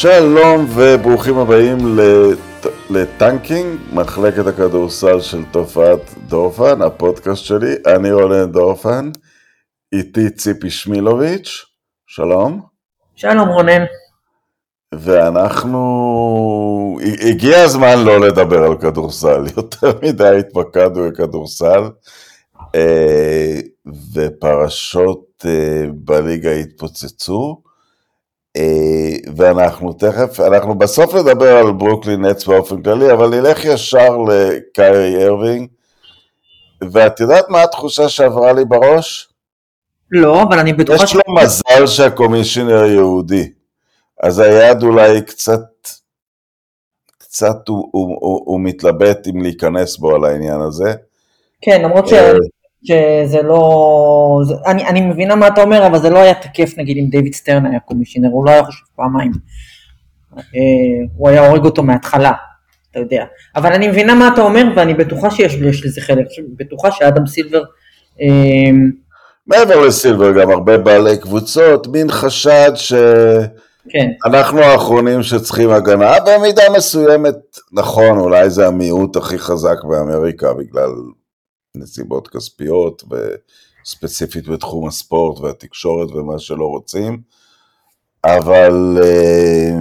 שלום וברוכים הבאים לט... לטנקינג, מחלקת הכדורסל של תופעת דורפן, הפודקאסט שלי. אני רולן דורפן, איתי ציפי שמילוביץ', שלום. שלום רונן. ואנחנו, הגיע הזמן לא לדבר על כדורסל, יותר מדי התמקדנו בכדורסל, אה, ופרשות אה, בליגה התפוצצו. אה, ואנחנו תכף, אנחנו בסוף נדבר על ברוקלין נטס באופן כללי, אבל נלך ישר לקיירי ארווינג, ואת יודעת מה התחושה שעברה לי בראש? לא, אבל אני בטוחה... יש לו מזל שה commissioner יהודי, אז היד אולי קצת, קצת הוא, הוא, הוא, הוא מתלבט אם להיכנס בו על העניין הזה. כן, למרות ש... שזה לא... זה, אני, אני מבינה מה אתה אומר, אבל זה לא היה תקף נגיד אם דיוויד סטרן היה commissioner, הוא לא היה חושב פעמיים. אה, הוא היה הורג אותו מההתחלה, אתה יודע. אבל אני מבינה מה אתה אומר, ואני בטוחה שיש לזה חלק, בטוחה שאדם סילבר... אה, מעבר לסילבר גם הרבה בעלי קבוצות, מין חשד שאנחנו כן. האחרונים שצריכים הגנה, במידה מסוימת, נכון, אולי זה המיעוט הכי חזק באמריקה בגלל נסיבות כספיות וספציפית בתחום הספורט והתקשורת ומה שלא רוצים, אבל אה,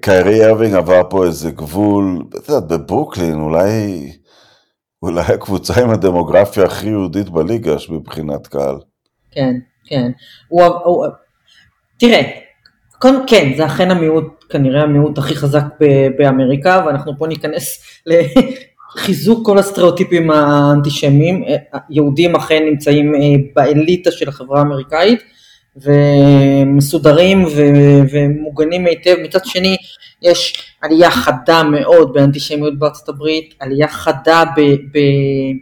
קיירי ארווינג עבר פה איזה גבול, את יודעת, בברוקלין אולי, אולי הקבוצה עם הדמוגרפיה הכי יהודית בליגה מבחינת קהל. כן, כן. הוא, הוא, תראה, קודם כן, זה אכן המיעוט, כנראה המיעוט הכי חזק באמריקה, ואנחנו פה ניכנס חיזוק כל הסטריאוטיפים האנטישמיים, יהודים אכן נמצאים אה, באליטה של החברה האמריקאית ומסודרים ו- ומוגנים היטב, מצד שני יש עלייה חדה מאוד באנטישמיות בארצות הברית, עלייה חדה ב- ב-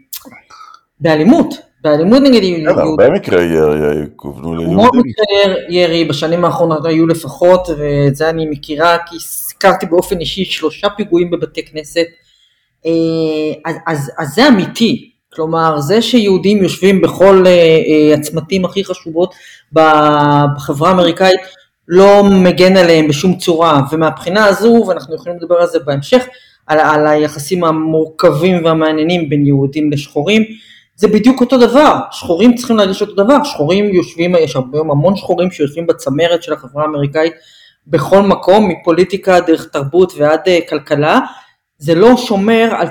באלימות, באלימות נגד יהודים. כן, הרבה מקרי ירי כוונו ליהודים. הרבה מקרי ירי בשנים האחרונות היו לפחות, ואת זה אני מכירה כי סיקרתי באופן אישי שלושה פיגועים בבתי כנסת. אה, אז, אז, אז זה אמיתי, כלומר זה שיהודים יושבים בכל אה, אה, הצמתים הכי חשובות בחברה האמריקאית לא מגן עליהם בשום צורה. ומהבחינה הזו ואנחנו יכולים לדבר על זה בהמשך על, על היחסים המורכבים והמעניינים בין יהודים לשחורים זה בדיוק אותו דבר, שחורים צריכים להרגיש אותו דבר, שחורים יושבים, יש הרבה המון שחורים שיושבים בצמרת של החברה האמריקאית בכל מקום, מפוליטיקה דרך תרבות ועד כלכלה, זה לא שומר על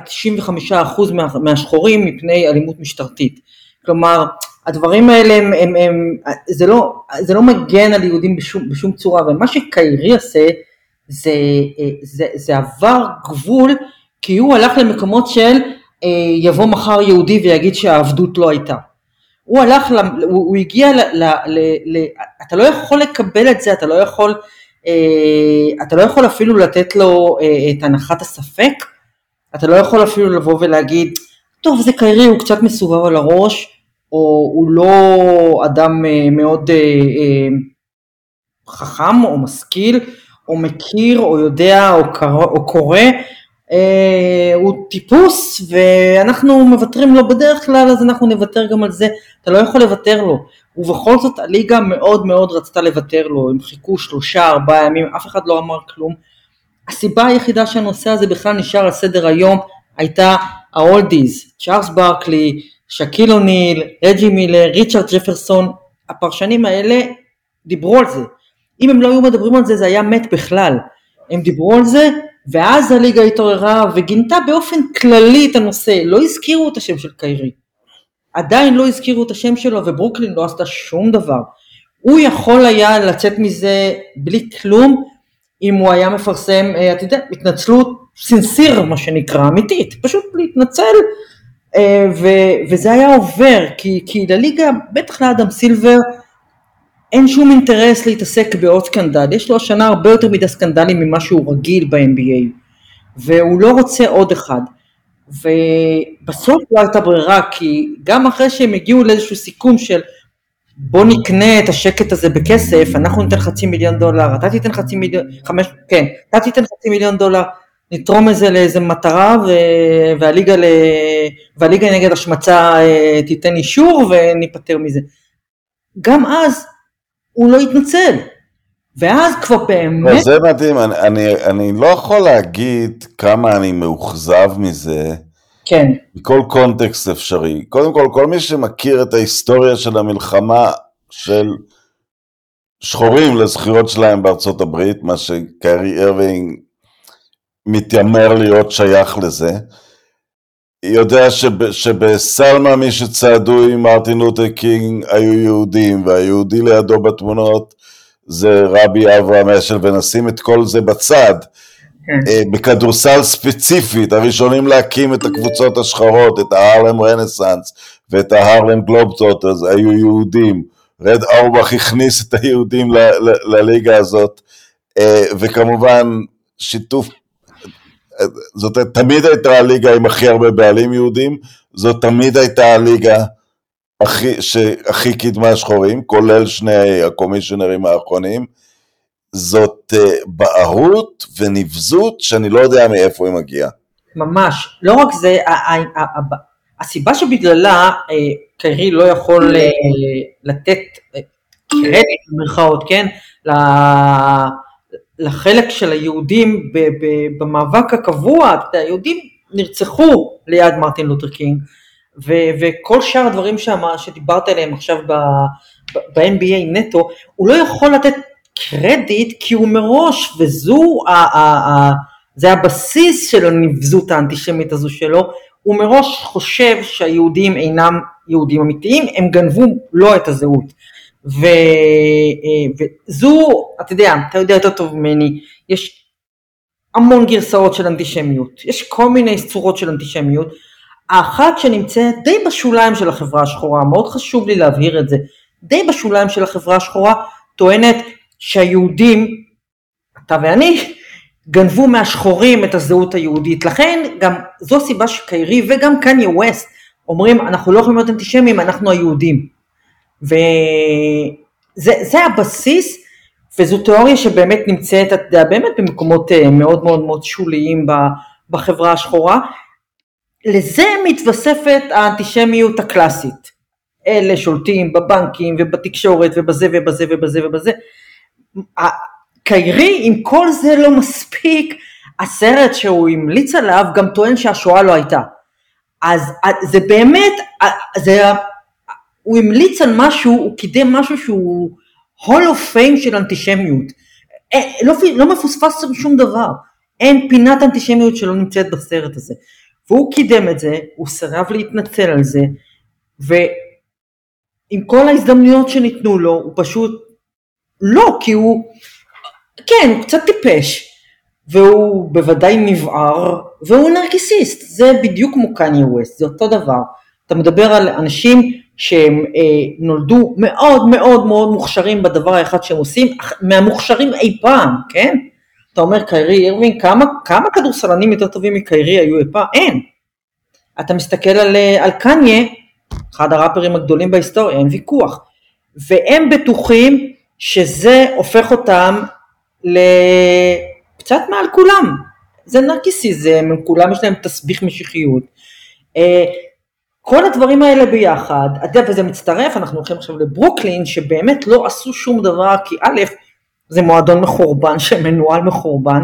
95% מה, מהשחורים מפני אלימות משטרתית. כלומר, הדברים האלה הם, הם, הם זה, לא, זה לא מגן על יהודים בשום, בשום צורה, ומה שקיירי עושה זה, זה, זה עבר גבול כי הוא הלך למקומות של אה, יבוא מחר יהודי ויגיד שהעבדות לא הייתה. הוא הלך, הוא, הגיע ל, ל, ל, ל... אתה לא יכול לקבל את זה, אתה לא יכול אתה לא יכול אפילו לתת לו אה, את הנחת הספק, אתה לא יכול אפילו לבוא ולהגיד, טוב זה קיירי הוא קצת מסובב על הראש, או הוא לא אדם אה, מאוד חכם או משכיל, או מכיר, או יודע, או קורא, הוא טיפוס ואנחנו מוותרים לו בדרך כלל אז אנחנו נוותר גם על זה, אתה לא יכול לוותר לו, ובכל זאת הליגה מאוד מאוד רצתה לוותר לו, הם חיכו שלושה ארבעה ימים, אף אחד לא אמר כלום. הסיבה היחידה שהנושא הזה בכלל נשאר על סדר היום הייתה ה oldies, צ'ארלס ברקלי, שקיל אוניל, רג'י מילר, ריצ'רד ג'פרסון, הפרשנים האלה דיברו על זה. אם הם לא היו מדברים על זה זה היה מת בכלל. הם דיברו על זה ואז הליגה התעוררה וגינתה באופן כללי את הנושא, לא הזכירו את השם של קיירי. עדיין לא הזכירו את השם שלו וברוקלין לא עשתה שום דבר. הוא יכול היה לצאת מזה בלי כלום אם הוא היה מפרסם, אה, אתה יודע, התנצלות סינסיר מה שנקרא, אמיתית, פשוט להתנצל אה, ו- וזה היה עובר, כי, כי לליגה, בטח לאדם סילבר, אין שום אינטרס להתעסק בעוד סקנדל, יש לו השנה הרבה יותר מדי סקנדלים ממה שהוא רגיל ב-NBA, והוא לא רוצה עוד אחד. ובסוף לא הייתה ברירה, כי גם אחרי שהם הגיעו לאיזשהו סיכום של בוא נקנה את השקט הזה בכסף, אנחנו ניתן חצי מיליון דולר, אתה תיתן חצי מיליון, חמש, כן, אתה תיתן חצי מיליון דולר, נתרום את זה לאיזה מטרה ו... והליגה, ל... והליגה נגד השמצה אה, תיתן אישור וניפטר מזה. גם אז הוא לא התנצל, ואז כבר באמת... לא, זה מדהים, אני, אני, אני לא יכול להגיד כמה אני מאוכזב מזה. כן. מכל קונטקסט אפשרי. קודם כל, כל מי שמכיר את ההיסטוריה של המלחמה של שחורים לזכויות שלהם בארצות הברית, מה שקיירי ארווינג מתיימר להיות שייך לזה, יודע שב, שבסלמה מי שצעדו עם מרטין לותר קינג היו יהודים, והיהודי לידו בתמונות זה רבי אברהם השל, ונשים את כל זה בצד. כן. אה, בכדורסל ספציפית, הראשונים להקים את הקבוצות השחורות, את ההרלם רנסאנס ואת ההרלם גלובטוטרס, היו יהודים. רד אורבך הכניס את היהודים לליגה הזאת, אה, וכמובן שיתוף, זאת תמיד הייתה הליגה עם הכי הרבה בעלים יהודים, זאת תמיד הייתה הליגה הכי, שהכי קידמה שחורים, כולל שני הקומישיונרים האחרונים. זאת uh, בערות ונבזות שאני לא יודע מאיפה היא מגיעה. ממש, לא רק זה, הסיבה שבגללה אה, קיירי לא יכול אה, לתת קרדיט במרכאות, כן, לחלק של היהודים במאבק הקבוע, היהודים נרצחו ליד מרטין לותר קינג, וכל שאר הדברים שאמר, שדיברת עליהם עכשיו ב-NBA נטו, הוא לא יכול לתת קרדיט כי הוא מראש, וזו, ה, ה, ה, זה הבסיס של הנבזות האנטישמית הזו שלו, הוא מראש חושב שהיהודים אינם יהודים אמיתיים, הם גנבו לו את הזהות. ו, אה, וזו, אתה יודע, אתה יודע יותר טוב ממני, יש המון גרסאות של אנטישמיות, יש כל מיני צורות של אנטישמיות, האחת שנמצאת די בשוליים של החברה השחורה, מאוד חשוב לי להבהיר את זה, די בשוליים של החברה השחורה, טוענת שהיהודים, אתה ואני, גנבו מהשחורים את הזהות היהודית. לכן גם זו הסיבה שקיירי וגם קניה ווסט אומרים אנחנו לא יכולים להיות אנטישמים, אנחנו היהודים. וזה הבסיס וזו תיאוריה שבאמת נמצאת, אתה יודע, באמת במקומות אה, מאוד מאוד מאוד שוליים בחברה השחורה. לזה מתווספת האנטישמיות הקלאסית. אלה שולטים בבנקים ובתקשורת ובזה ובזה ובזה ובזה. קיירי, אם כל זה לא מספיק, הסרט שהוא המליץ עליו גם טוען שהשואה לא הייתה. אז זה באמת, זה, הוא המליץ על משהו, הוא קידם משהו שהוא hall of fame של אנטישמיות. אה, לא, לא מפוספס שם שום דבר. אין פינת אנטישמיות שלא נמצאת בסרט הזה. והוא קידם את זה, הוא סירב להתנצל על זה, ועם כל ההזדמנויות שניתנו לו, הוא פשוט לא, כי הוא, כן, הוא קצת טיפש, והוא בוודאי מבער, והוא נרקיסיסט, זה בדיוק כמו קניה ווסט, זה אותו דבר. אתה מדבר על אנשים שהם אה, נולדו מאוד מאוד מאוד מוכשרים בדבר האחד שהם עושים, מהמוכשרים אי פעם, כן? אתה אומר קיירי אירווין, כמה, כמה כדורסלנים יותר טובים מקיירי היו אי פעם? אין. אתה מסתכל על, אה, על קניה, אחד הראפרים הגדולים בהיסטוריה, אין ויכוח. והם בטוחים שזה הופך אותם לקצת מעל כולם. זה נרקיסיזם, כולם יש להם תסביך משיחיות. כל הדברים האלה ביחד, אתה יודע, וזה מצטרף, אנחנו הולכים עכשיו לברוקלין, שבאמת לא עשו שום דבר, כי א', זה מועדון מחורבן שמנוהל מחורבן,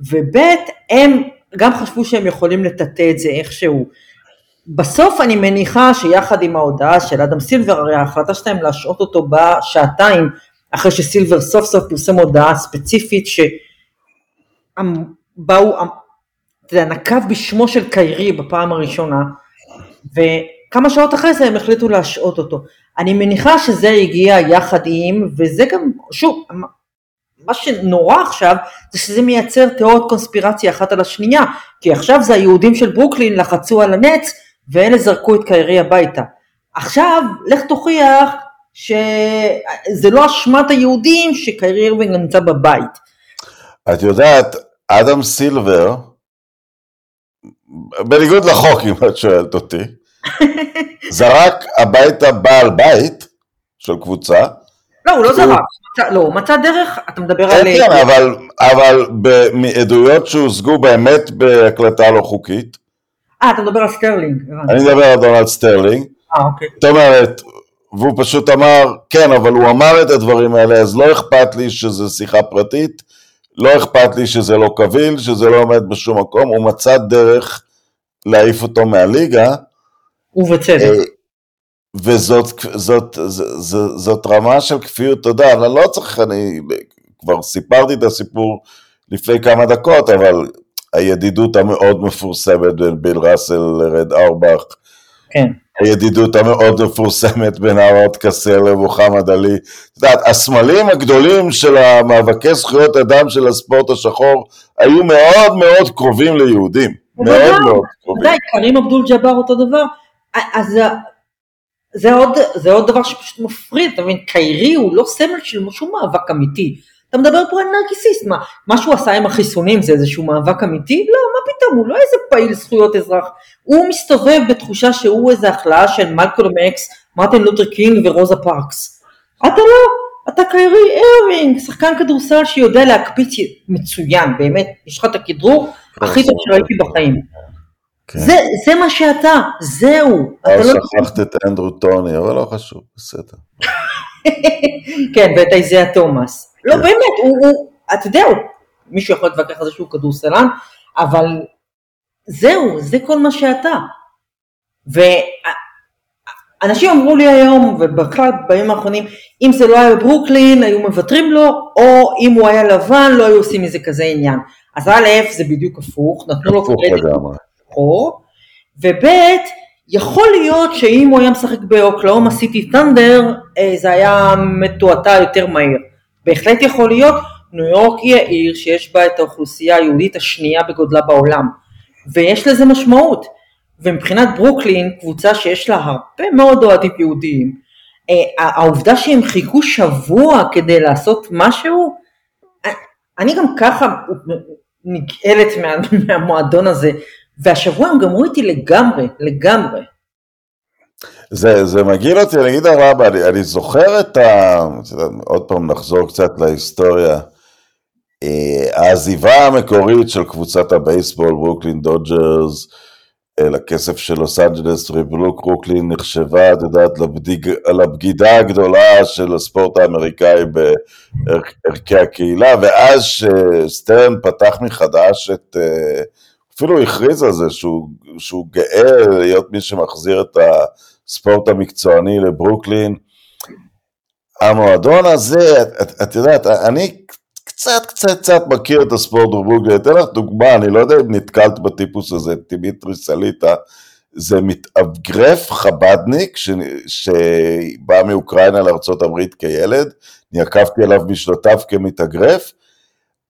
וב', הם גם חשבו שהם יכולים לטאטא את זה איכשהו. בסוף אני מניחה שיחד עם ההודעה של אדם סילבר, הרי ההחלטה שלהם להשעות אותו באה שעתיים אחרי שסילבר סוף סוף פרסם הודעה ספציפית שבאו, אתה יודע, נקב בשמו של קיירי בפעם הראשונה, וכמה שעות אחרי זה הם החליטו להשעות אותו. אני מניחה שזה הגיע יחד עם, וזה גם, שוב, מה שנורא עכשיו זה שזה מייצר תיאוריות קונספירציה אחת על השנייה, כי עכשיו זה היהודים של ברוקלין לחצו על הנטס ואלה זרקו את קיירי הביתה. עכשיו לך תוכיח שזה לא אשמת היהודים שקיירי אירווינג נמצא בבית. את יודעת, אדם סילבר, בניגוד לחוק אם את שואלת אותי, זרק הביתה בעל בית של קבוצה. לא, הוא לא זרק, לא, הוא מצא דרך, אתה מדבר כן, על... כן, כן, אבל, אבל מעדויות שהושגו באמת בהקלטה לא חוקית. אה, אתה מדבר על סטרלינג. אני מדבר על דונלד סטרלינג. אה, אוקיי. זאת אומרת, והוא פשוט אמר, כן, אבל הוא אמר את הדברים האלה, אז לא אכפת לי שזה שיחה פרטית, לא אכפת לי שזה לא קביל, שזה לא עומד בשום מקום, הוא מצא דרך להעיף אותו מהליגה. ובצדק. אה, וזאת זאת, זאת, זאת, רמה של כפיות תודה, אני לא צריך, אני כבר סיפרתי את הסיפור לפני כמה דקות, אבל הידידות המאוד מפורסמת בין ביל ראסל לרד אורבך, כן. הידידות המאוד מפורסמת בין ארד קסל למוחמד עלי. את יודעת, הסמלים הגדולים של המאבקי זכויות אדם של הספורט השחור היו מאוד מאוד קרובים ליהודים. מאוד מאוד קרובים. ודאי, קרים אבדול ג'אבר אותו דבר. אז זה עוד, זה עוד דבר שפשוט מפריד, אתה מבין, קיירי הוא לא סמל של שום מאבק אמיתי. אתה מדבר פה על נרקיסיסט, מה, מה שהוא עשה עם החיסונים זה איזשהו מאבק אמיתי? לא, מה פתאום, הוא לא איזה פעיל זכויות אזרח. הוא מסתובב בתחושה שהוא איזה הכלאה של מלקולם אקס, מרטין לותר קינג ורוזה פארקס. אתה לא, אתה קיירי ארווינג, שחקן כדורסל שיודע להקפיץ מצוין, באמת, יש לך את הכדרור הכי טוב שראיתי בחיים. כן. זה, זה מה שאתה, זהו. אתה לא שכחת את אנדרו טוני, אבל לא חשוב, בסדר. כן, ואת איזיה תומאס. לא. באמת, הוא, הוא, אתה יודע, הוא, מישהו יכול להתווכח על זה שהוא כדורסלן, אבל זהו, זה כל מה שאתה. ואנשים אמרו לי היום, ובכלל בימים האחרונים, אם זה לא היה בברוקלין, היו מוותרים לו, או אם הוא היה לבן, לא היו עושים מזה כזה עניין. אז א', זה בדיוק הפוך, נתנו לו קרדיט שחור, וב', יכול להיות שאם הוא היה משחק באוקלאומה סיטי טנדר, אה, זה היה מתועתע יותר מהיר. בהחלט יכול להיות, ניו יורק היא העיר שיש בה את האוכלוסייה היהודית השנייה בגודלה בעולם, ויש לזה משמעות. ומבחינת ברוקלין, קבוצה שיש לה הרבה מאוד אוהדים יהודיים, אה, העובדה שהם חיכו שבוע כדי לעשות משהו, אה, אני גם ככה נגאלת מה, מהמועדון הזה, והשבוע הם גמרו איתי לגמרי, לגמרי. זה, זה מגעיל אותי, אני אגיד לך אני, אני זוכר את ה... עוד פעם נחזור קצת להיסטוריה. אה, העזיבה המקורית של קבוצת הבייסבול, ברוקלין דודג'רס, לכסף של לוס אנג'לס ריבלוק ברוקלין נחשבה, את יודעת, לבדיג, לבגידה הגדולה של הספורט האמריקאי בערכי הקהילה, ואז שסטרן פתח מחדש את, אה, אפילו הכריז על זה שהוא, שהוא גאה להיות מי שמחזיר את הספורט המקצועני לברוקלין. המועדון הזה, את, את, יודעת, אני קצת קצת קצת מכיר את הספורט בברוקלין, אתן לך דוגמה, אני לא יודע אם נתקלת בטיפוס הזה, דימיטרי סליטה, זה מתאגרף חב"דניק ש... שבא מאוקראינה לארה"ב כילד, אני עקבתי עליו בשנותיו כמתאגרף,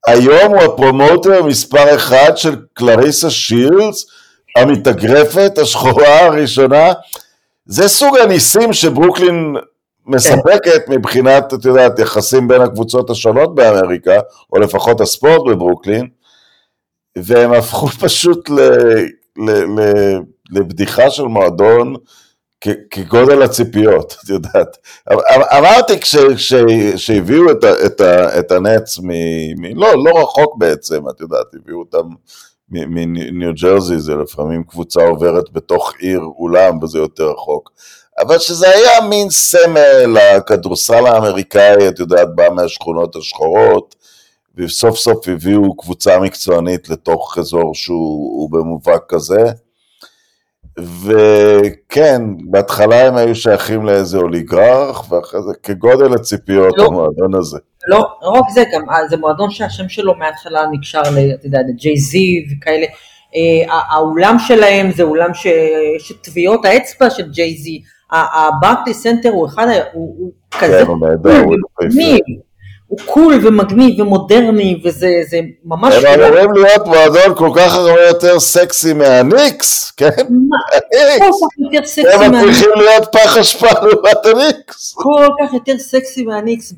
היום הוא ה promoter מספר אחד של קלריסה שילס, המתאגרפת, השחורה הראשונה. זה סוג הניסים שברוקלין מספקת מבחינת, את יודעת, יחסים בין הקבוצות השונות באמריקה, או לפחות הספורט בברוקלין, והם הפכו פשוט ל, ל, ל, לבדיחה של מועדון כגודל הציפיות, את יודעת. אמ, אמרתי כשהביאו את, את, את הנץ מ... מ לא, לא רחוק בעצם, את יודעת, הביאו אותם מניו ג'רזי, זה לפעמים קבוצה עוברת בתוך עיר אולם וזה יותר רחוק. אבל שזה היה מין סמל, הכדורסל האמריקאי, את יודעת, בא מהשכונות השחורות, וסוף סוף הביאו קבוצה מקצוענית לתוך אזור שהוא במובהק כזה. וכן, בהתחלה הם היו שייכים לאיזה אוליגרך, ואחרי זה כגודל הציפיות לא, המועדון הזה. לא, לא רק זה, גם אה, זה מועדון שהשם שלו מההתחלה נקשר, אתה יודע, לג'יי זי וכאלה. אה, האולם שלהם זה אולם שיש את טביעות האצבע של ג'יי זי. הברקליס סנטר הוא אחד, הוא כזה, כן, הוא נהדר, הוא הוא cool ומגניב ומודרני וזה ממש... הם אמורים להיות מועדון כל כך הרבה יותר סקסי מהניקס, כן? הם מצליחים להיות פח אשפה לעומת הניקס. כל כך יותר סקסי מהניקס,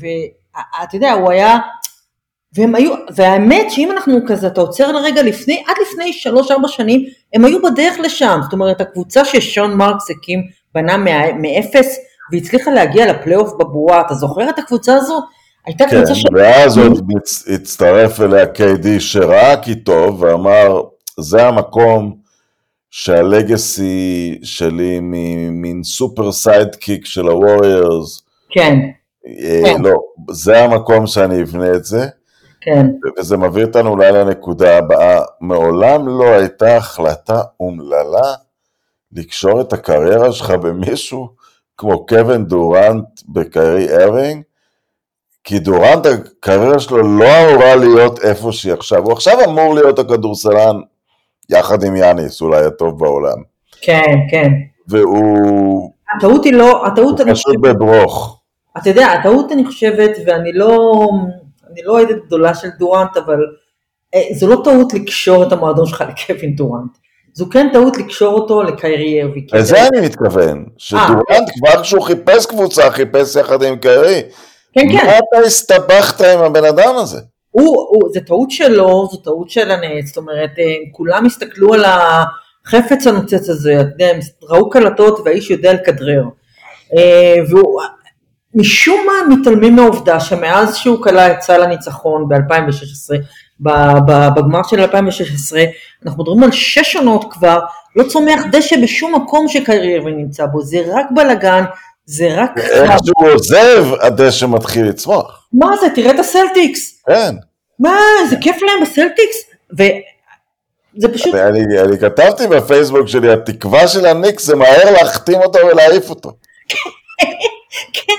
ואתה יודע, הוא היה... והם היו, והאמת שאם אנחנו כזה, אתה עוצר לרגע לפני, עד לפני שלוש ארבע שנים, הם היו בדרך לשם, זאת אומרת הקבוצה ששון מרקס הקים, בנה מאפס, והצליחה להגיע לפלייאוף בבועה, אתה זוכר את הקבוצה הזו? הייתה כן, קבוצה ש... ואז עוד הצטרף אליה קיידי שראה כי טוב ואמר, זה המקום שה legacy שלי ממין super sidekick של הווריירס, כן, כן. לא, זה המקום שאני אבנה את זה, כן. וזה מביא אותנו אולי לנקודה הבאה, מעולם לא הייתה החלטה אומללה מלקשור את הקריירה שלך במישהו כמו קווין דורנט בקיירי ארווינג, כי דורנט הקריירה שלו לא אמורה להיות איפה שהיא עכשיו, הוא עכשיו אמור להיות הכדורסלן יחד עם יאניס, אולי הטוב בעולם. כן, כן. והוא הטעות היא לא, הטעות אני פשוט חושבת, בברוך. אתה יודע, הטעות אני חושבת, ואני לא, אני לא אוהדת גדולה של דורנט, אבל אה, זו לא טעות לקשור את המועדון שלך לקווין דורנט. זו כן טעות לקשור אותו לקיירי ארווי. לזה אני מתכוון, שדורנט כבר כשהוא חיפש קבוצה, חיפש יחד עם קיירי. כן, כן. מה אתה הסתבכת עם הבן אדם הזה? הוא, הוא, זה טעות שלו, זו טעות של הנץ, זאת אומרת, אה, כולם הסתכלו על החפץ הנוצץ הזה, הם ראו קלטות והאיש יודע לכדרר. אה, והוא, משום מה מתעלמים מהעובדה שמאז שהוא כלה את סל הניצחון ב-2016, בגמר של 2016, אנחנו מדברים על שש עונות כבר, לא צומח דשא בשום מקום ארווין נמצא בו, זה רק בלאגן, זה רק... איך שהוא עוזב, הדשא מתחיל לצמוח. מה זה, תראה את הסלטיקס. כן. מה, זה כיף להם בסלטיקס? וזה פשוט, ואני אני כתבתי בפייסבוק שלי, התקווה של הניקס זה מהר להחתים אותו ולהעיף אותו. כן,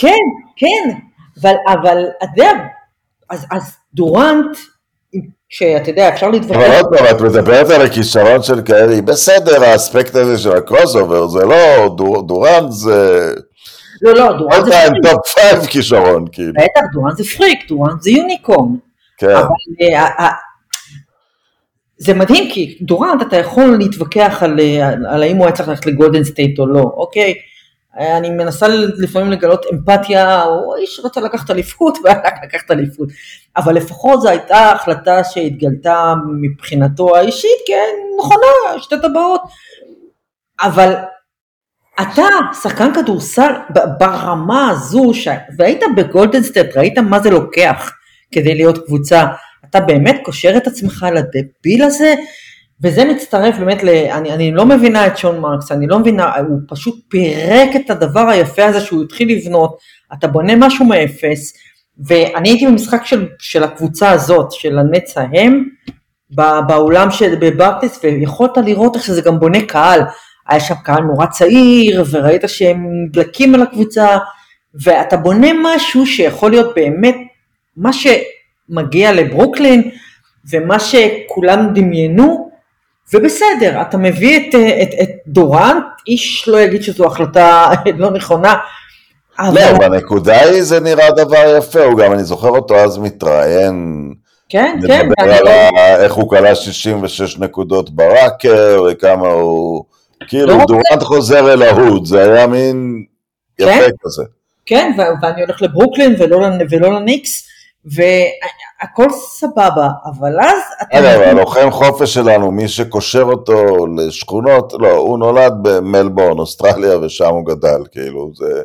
כן, כן, אבל, אבל, אתה יודע, אז, אז דורנט, שאתה יודע, אפשר אבל להתווכח, עוד פעם, את מדברת על הכישרון של קיירי, בסדר, האספקט הזה של ה crossover, זה לא, דור- דורנט זה... לא, לא, דורנט זה freak, top five כישרון, כאילו. בטח, דורנט זה פריק, דורנט זה unicorn, כן. אבל אה, אה, זה מדהים כי דורנט אתה יכול להתווכח אה, על האם הוא היה צריך ללכת לגולדן סטייט או לא, אוקיי? אני מנסה לפעמים לגלות אמפתיה, הוא איש רצה לקחת אליפות והלך לקחת אליפות, אבל לפחות זו הייתה החלטה שהתגלתה מבחינתו האישית, כן, נכונה, שתי טבעות, אבל אתה שחקן כדורסל ברמה הזו, ש... והיית בגולדן סטייט, ראית מה זה לוקח כדי להיות קבוצה, אתה באמת קושר את עצמך לדביל הזה, וזה מצטרף באמת ל... אני, אני לא מבינה את שון מרקס, אני לא מבינה, הוא פשוט פירק את הדבר היפה הזה שהוא התחיל לבנות, אתה בונה משהו מאפס, ואני הייתי במשחק של, של הקבוצה הזאת, של הנטס ההם, בא- באולם של בברקליס, ויכולת לראות איך שזה גם בונה קהל. היה שם קהל נורא צעיר, וראית שהם נדלקים על הקבוצה, ואתה בונה משהו שיכול להיות באמת מה שמגיע לברוקלין, ומה שכולם דמיינו, ובסדר, אתה מביא את, את, את דורנט, איש לא יגיד שזו החלטה לא נכונה, אבל... לא, בנקודה היא זה נראה דבר יפה, הוא גם, אני זוכר אותו אז מתראיין, כן, כן, מדבר על לא- ה- איך הוא כלה 66 נקודות בראקר, וכמה הוא... כאילו, לא דורנט חוזר אל ההוד, זה היה מין יפה כן. כזה. כן, ואני הולך לברוקלין ולא, ולא לניקס, והכל סבבה, אבל אז אתה אגב, מבין- הלוחם חופש שלנו, מי שקושר אותו לשכונות, לא, הוא נולד במלבורן, אוסטרליה, ושם הוא גדל, כאילו, זה...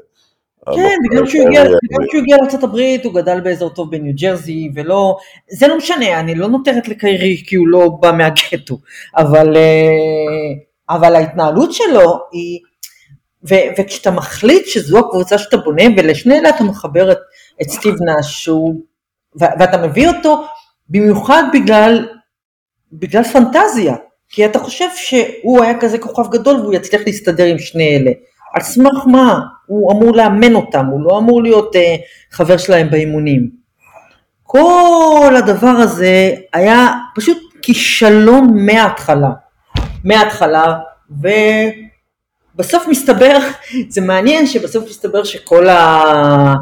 כן, בגלל שהוא הגיע, לארה"ב, הוא גדל באזור טוב בניו ג'רזי, ולא, זה לא משנה, אני לא נותרת לקיירי כי הוא לא בא מהגטו, אבל, אה, אבל ההתנהלות שלו היא, ו, וכשאתה מחליט שזו הקבוצה שאתה בונה, ולשני אלה אתה מחבר את, את סטיב נאש, שהוא, ואתה מביא אותו במיוחד בגלל, בגלל פנטזיה, כי אתה חושב שהוא היה כזה כוכב גדול והוא יצליח להסתדר עם שני אלה. על סמך מה? הוא אמור לאמן אותם, הוא לא אמור להיות uh, חבר שלהם באימונים. כל הדבר הזה היה פשוט כישלון מההתחלה. מההתחלה, ובסוף מסתבר, זה מעניין שבסוף מסתבר שכל ה...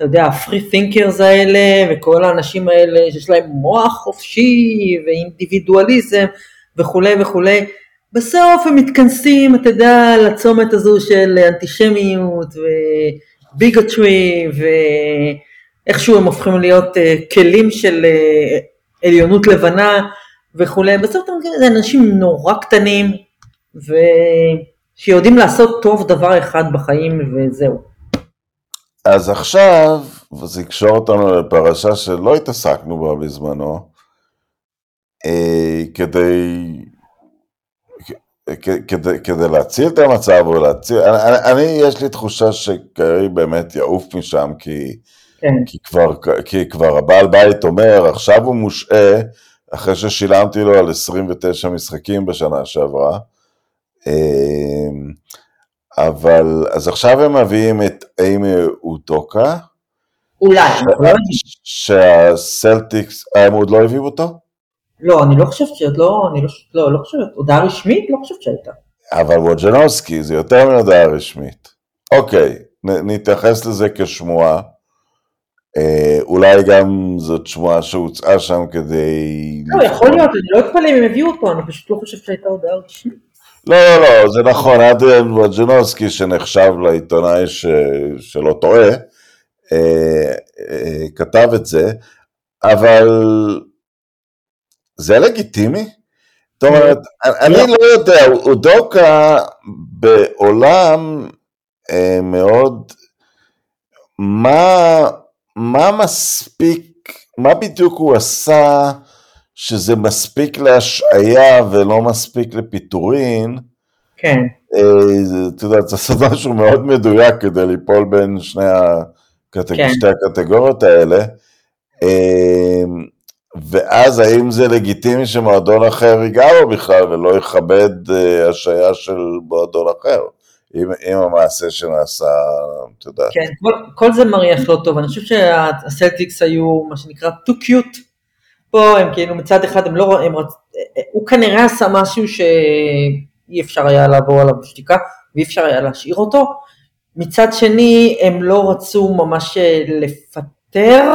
אתה יודע, תינקרס האלה, וכל האנשים האלה שיש להם מוח חופשי ואינדיבידואליזם וכולי וכולי, בסוף הם מתכנסים, אתה יודע, לצומת הזו של אנטישמיות וביגוטרי ואיכשהו הם הופכים להיות אה, כלים של אה, עליונות לבנה וכולי. בסוף אתה מבין, זה אנשים נורא קטנים ושיודעים לעשות טוב דבר אחד בחיים וזהו. אז עכשיו, וזה יקשור אותנו לפרשה שלא התעסקנו בה בזמנו, אה, כדי... כדי, כדי להציל את המצב או להציל, אני, אני יש לי תחושה שקרי באמת יעוף משם כי, כן. כי, כבר, כי כבר הבעל בית אומר עכשיו הוא מושעה אחרי ששילמתי לו על 29 משחקים בשנה שעברה אמ, אבל אז עכשיו הם מביאים את אימי אוטוקה אולי, שהסלטיקס, הם עוד לא הביאו אותו? לא, אני לא חושבת שעוד לא, אני לא, לא, לא חושבת, הודעה רשמית? לא חושבת שהייתה. אבל ווג'נובסקי זה יותר מהודעה רשמית. אוקיי, נ, נתייחס לזה כשמועה. אה, אולי גם זאת שמועה שהוצאה שם כדי... לא, יכול להיות, אני לא אתפלא אם הם הביאו אותו, אני פשוט לא חושבת שהייתה הודעה רשמית. לא, לא, לא, זה נכון, אדריאן ווג'נובסקי שנחשב לעיתונאי ש... שלא טועה, אה, אה, כתב את זה, אבל זה לגיטימי? זאת אומרת, אני לא. לא יודע, אודוקה בעולם אה, מאוד, מה, מה מספיק, מה בדיוק הוא עשה שזה מספיק להשעיה ולא מספיק לפיטורין? כן. את יודעת, זה לעשות משהו מאוד מדויק כדי ליפול בין שני הקטג... כן. שתי הקטגוריות האלה. ואז האם זה לגיטימי שמועדון אחר ייגע בו בכלל ולא יכבד uh, השעיה של מועדון אחר, עם, עם המעשה שנעשה, את יודעת. כן, כל, כל זה מריח לא טוב, אני חושב שהסלטיקס היו מה שנקרא too cute, פה הם כאילו מצד אחד הם לא, הם רצ... הוא כנראה עשה משהו שאי אפשר היה לעבור עליו בשתיקה ואי אפשר היה להשאיר אותו, מצד שני הם לא רצו ממש אה, לפטר,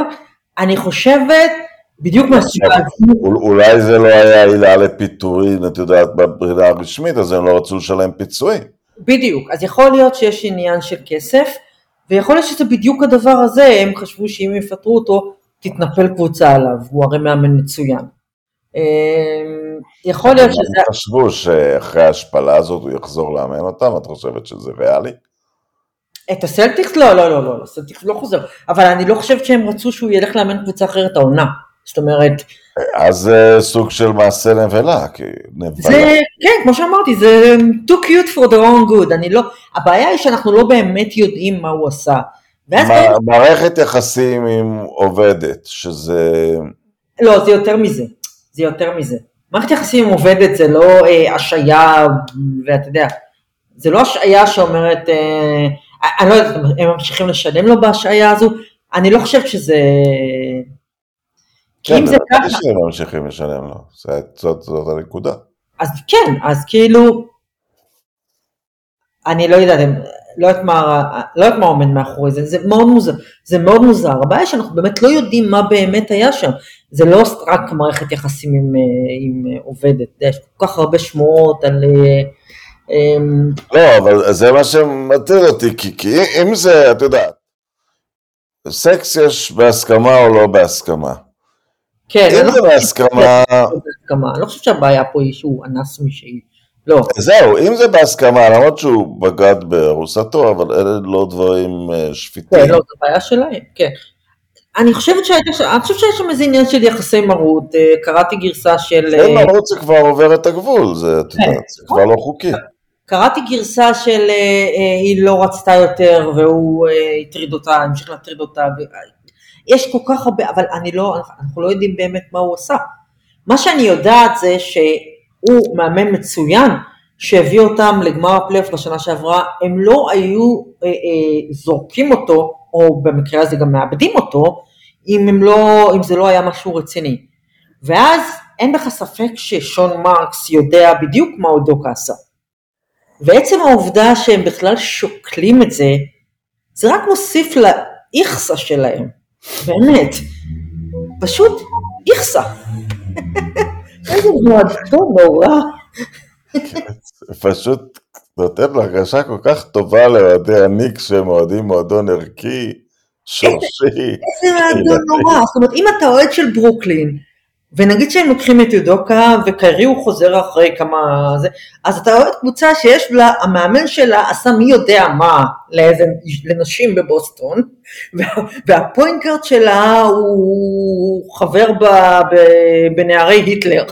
אני חושבת בדיוק מהסיבה אולי זה לא היה עילה לפיטורין, את יודעת, בברידה הרשמית, אז הם לא רצו לשלם פיצויים. בדיוק, אז יכול להיות שיש עניין של כסף, ויכול להיות שזה בדיוק הדבר הזה, הם חשבו שאם יפטרו אותו, תתנפל קבוצה עליו, הוא הרי מאמן מצוין. אמ, יכול להיות שזה... הם חשבו שאחרי ההשפלה הזאת הוא יחזור לאמן אותם, את חושבת שזה ריאלי? את הסלטיקס? לא, לא, לא, לא, הסלטיקס לא חוזר, אבל אני לא חושבת שהם רצו שהוא ילך לאמן קבוצה אחרת העונה. זאת אומרת... אז זה סוג של מעשה נבלה, כי נבלה. זה, כן, כמו שאמרתי, זה too cute for the wrong good, אני לא, הבעיה היא שאנחנו לא באמת יודעים מה הוא עשה. מה, באמת... מערכת יחסים עם עובדת, שזה... לא, זה יותר מזה, זה יותר מזה. מערכת יחסים עם עובדת זה לא אה, השעיה, ואתה יודע, זה לא השעיה שאומרת, אה, אני לא יודעת, הם ממשיכים לשלם לו בהשעיה הזו, אני לא חושבת שזה... כי אם זה ככה... כן, שהם ממשיכים לשלם לו, זאת, זאת הנקודה. אז כן, אז כאילו, אני לא יודעת, לא יודעת מה, לא יודעת מה עומד מאחורי זה, זה מאוד מוזר, זה מאוד מוזר, הבעיה שאנחנו באמת לא יודעים מה באמת היה שם, זה לא רק מערכת יחסים עם, עם עובדת, יש כל כך הרבה שמועות על... אמ, לא, אבל זה מה שמטריד אותי, כי, כי אם זה, את יודעת, סקס יש בהסכמה או לא בהסכמה. כן, אם זה בהסכמה... אני לא חושבת שהבעיה פה היא שהוא אנס מישהי. לא. זהו, אם זה בהסכמה, למרות שהוא בגד בארוסתו, אבל אלה לא דברים אה, שפיטים. כן, לא, זו בעיה שלהם, כן. אני חושבת שיש שם איזה עניין של יחסי מרות, אה, קראתי גרסה של... יחסי מרות זה כבר עובר את הגבול, זה, את יודעת, זה כבר לא חוקי. קראתי גרסה של אה, היא לא רצתה יותר והוא הטריד אותה, המשיך להטריד אותה, יש כל כך הרבה, אבל אני לא, אנחנו לא יודעים באמת מה הוא עשה. מה שאני יודעת זה שהוא מאמן מצוין, שהביא אותם לגמר הפלייאוף בשנה שעברה, הם לא היו אה, אה, זורקים אותו, או במקרה הזה גם מאבדים אותו, אם, הם לא, אם זה לא היה משהו רציני. ואז אין לך ספק ששון מרקס יודע בדיוק מה אודוקה עשה. ועצם העובדה שהם בכלל שוקלים את זה, זה רק מוסיף לאיכסה שלהם. באמת, פשוט איכסה. מועדון נורא. פשוט נותן לו הרגשה כל כך טובה לאוהדי הניקס שהם אוהדים מועדון ערכי, שורשי. איזה מועדון נורא, זאת אומרת אם אתה אוהד של ברוקלין, ונגיד שהם לוקחים את יודוקה וקיירי הוא חוזר אחרי כמה זה, אז אתה אוהד קבוצה שיש לה, המאמן שלה עשה מי יודע מה לאיזה, לנשים בבוסטון, והפוינקארט שלה הוא חבר בנערי היטלר.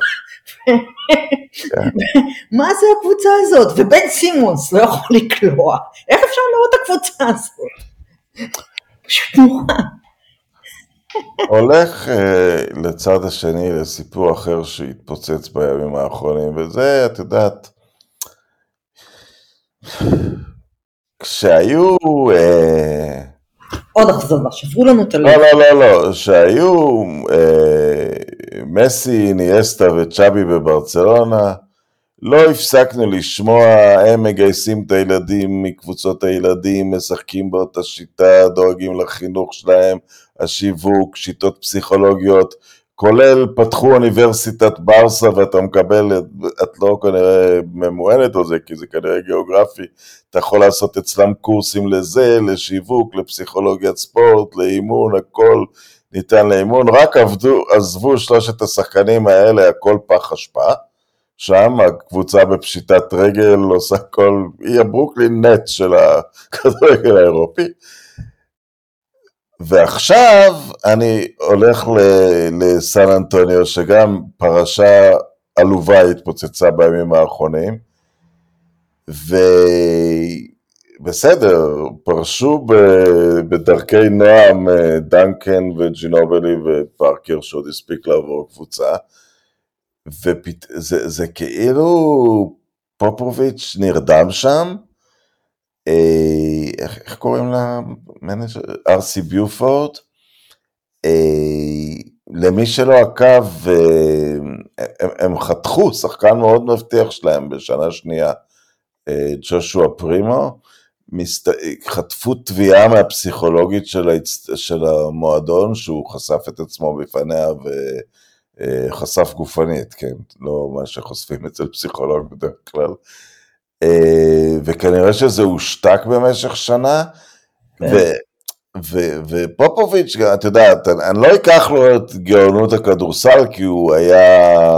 מה זה הקבוצה הזאת? ובן סימונס לא יכול לקלוע. איך אפשר לראות את הקבוצה הזאת? פשוט נורא. הולך uh, לצד השני לסיפור אחר שהתפוצץ בימים האחרונים, וזה, את יודעת, כשהיו... Uh, עוד אכזבה, שברו לנו את הלב. לא, לא, לא, לא, שהיו אה, מסי, ניאסטה וצ'אבי בברצלונה, לא הפסקנו לשמוע, הם מגייסים את הילדים מקבוצות הילדים, משחקים באותה שיטה, דואגים לחינוך שלהם, השיווק, שיטות פסיכולוגיות, כולל פתחו אוניברסיטת ברסה ואתה מקבל, את לא כנראה ממוענת על זה כי זה כנראה גיאוגרפי, אתה יכול לעשות אצלם קורסים לזה, לשיווק, לפסיכולוגיית ספורט, לאימון, הכל ניתן לאימון, רק עבדו, עזבו שלושת השחקנים האלה, הכל פח אשפה, שם הקבוצה בפשיטת רגל עושה כל, היא הברוקלין נט של הכדורגל האירופי, ועכשיו אני הולך לסן אנטוניו, שגם פרשה עלובה התפוצצה בימים האחרונים, ובסדר, פרשו בדרכי נועם אה, דנקן וג'ינובלי ופארקר שעוד הספיק לעבור קבוצה, וזה כאילו פופוביץ' נרדם שם, אה, איך, איך קוראים לה? ארסי ביופורד. אה, למי שלא עקב, הם, הם חתכו שחקן מאוד מבטיח שלהם בשנה שנייה, ג'ושוע פרימו, מסת... חטפו תביעה מהפסיכולוגית של, ההצ... של המועדון, שהוא חשף את עצמו בפניה וחשף גופנית, כן, לא מה שחושפים אצל פסיכולוג בדרך כלל. אה, וכנראה שזה הושתק במשך שנה, כן. ו, ו, ופופוביץ', את יודעת, אני לא אקח לו את גאונות הכדורסל, כי הוא היה...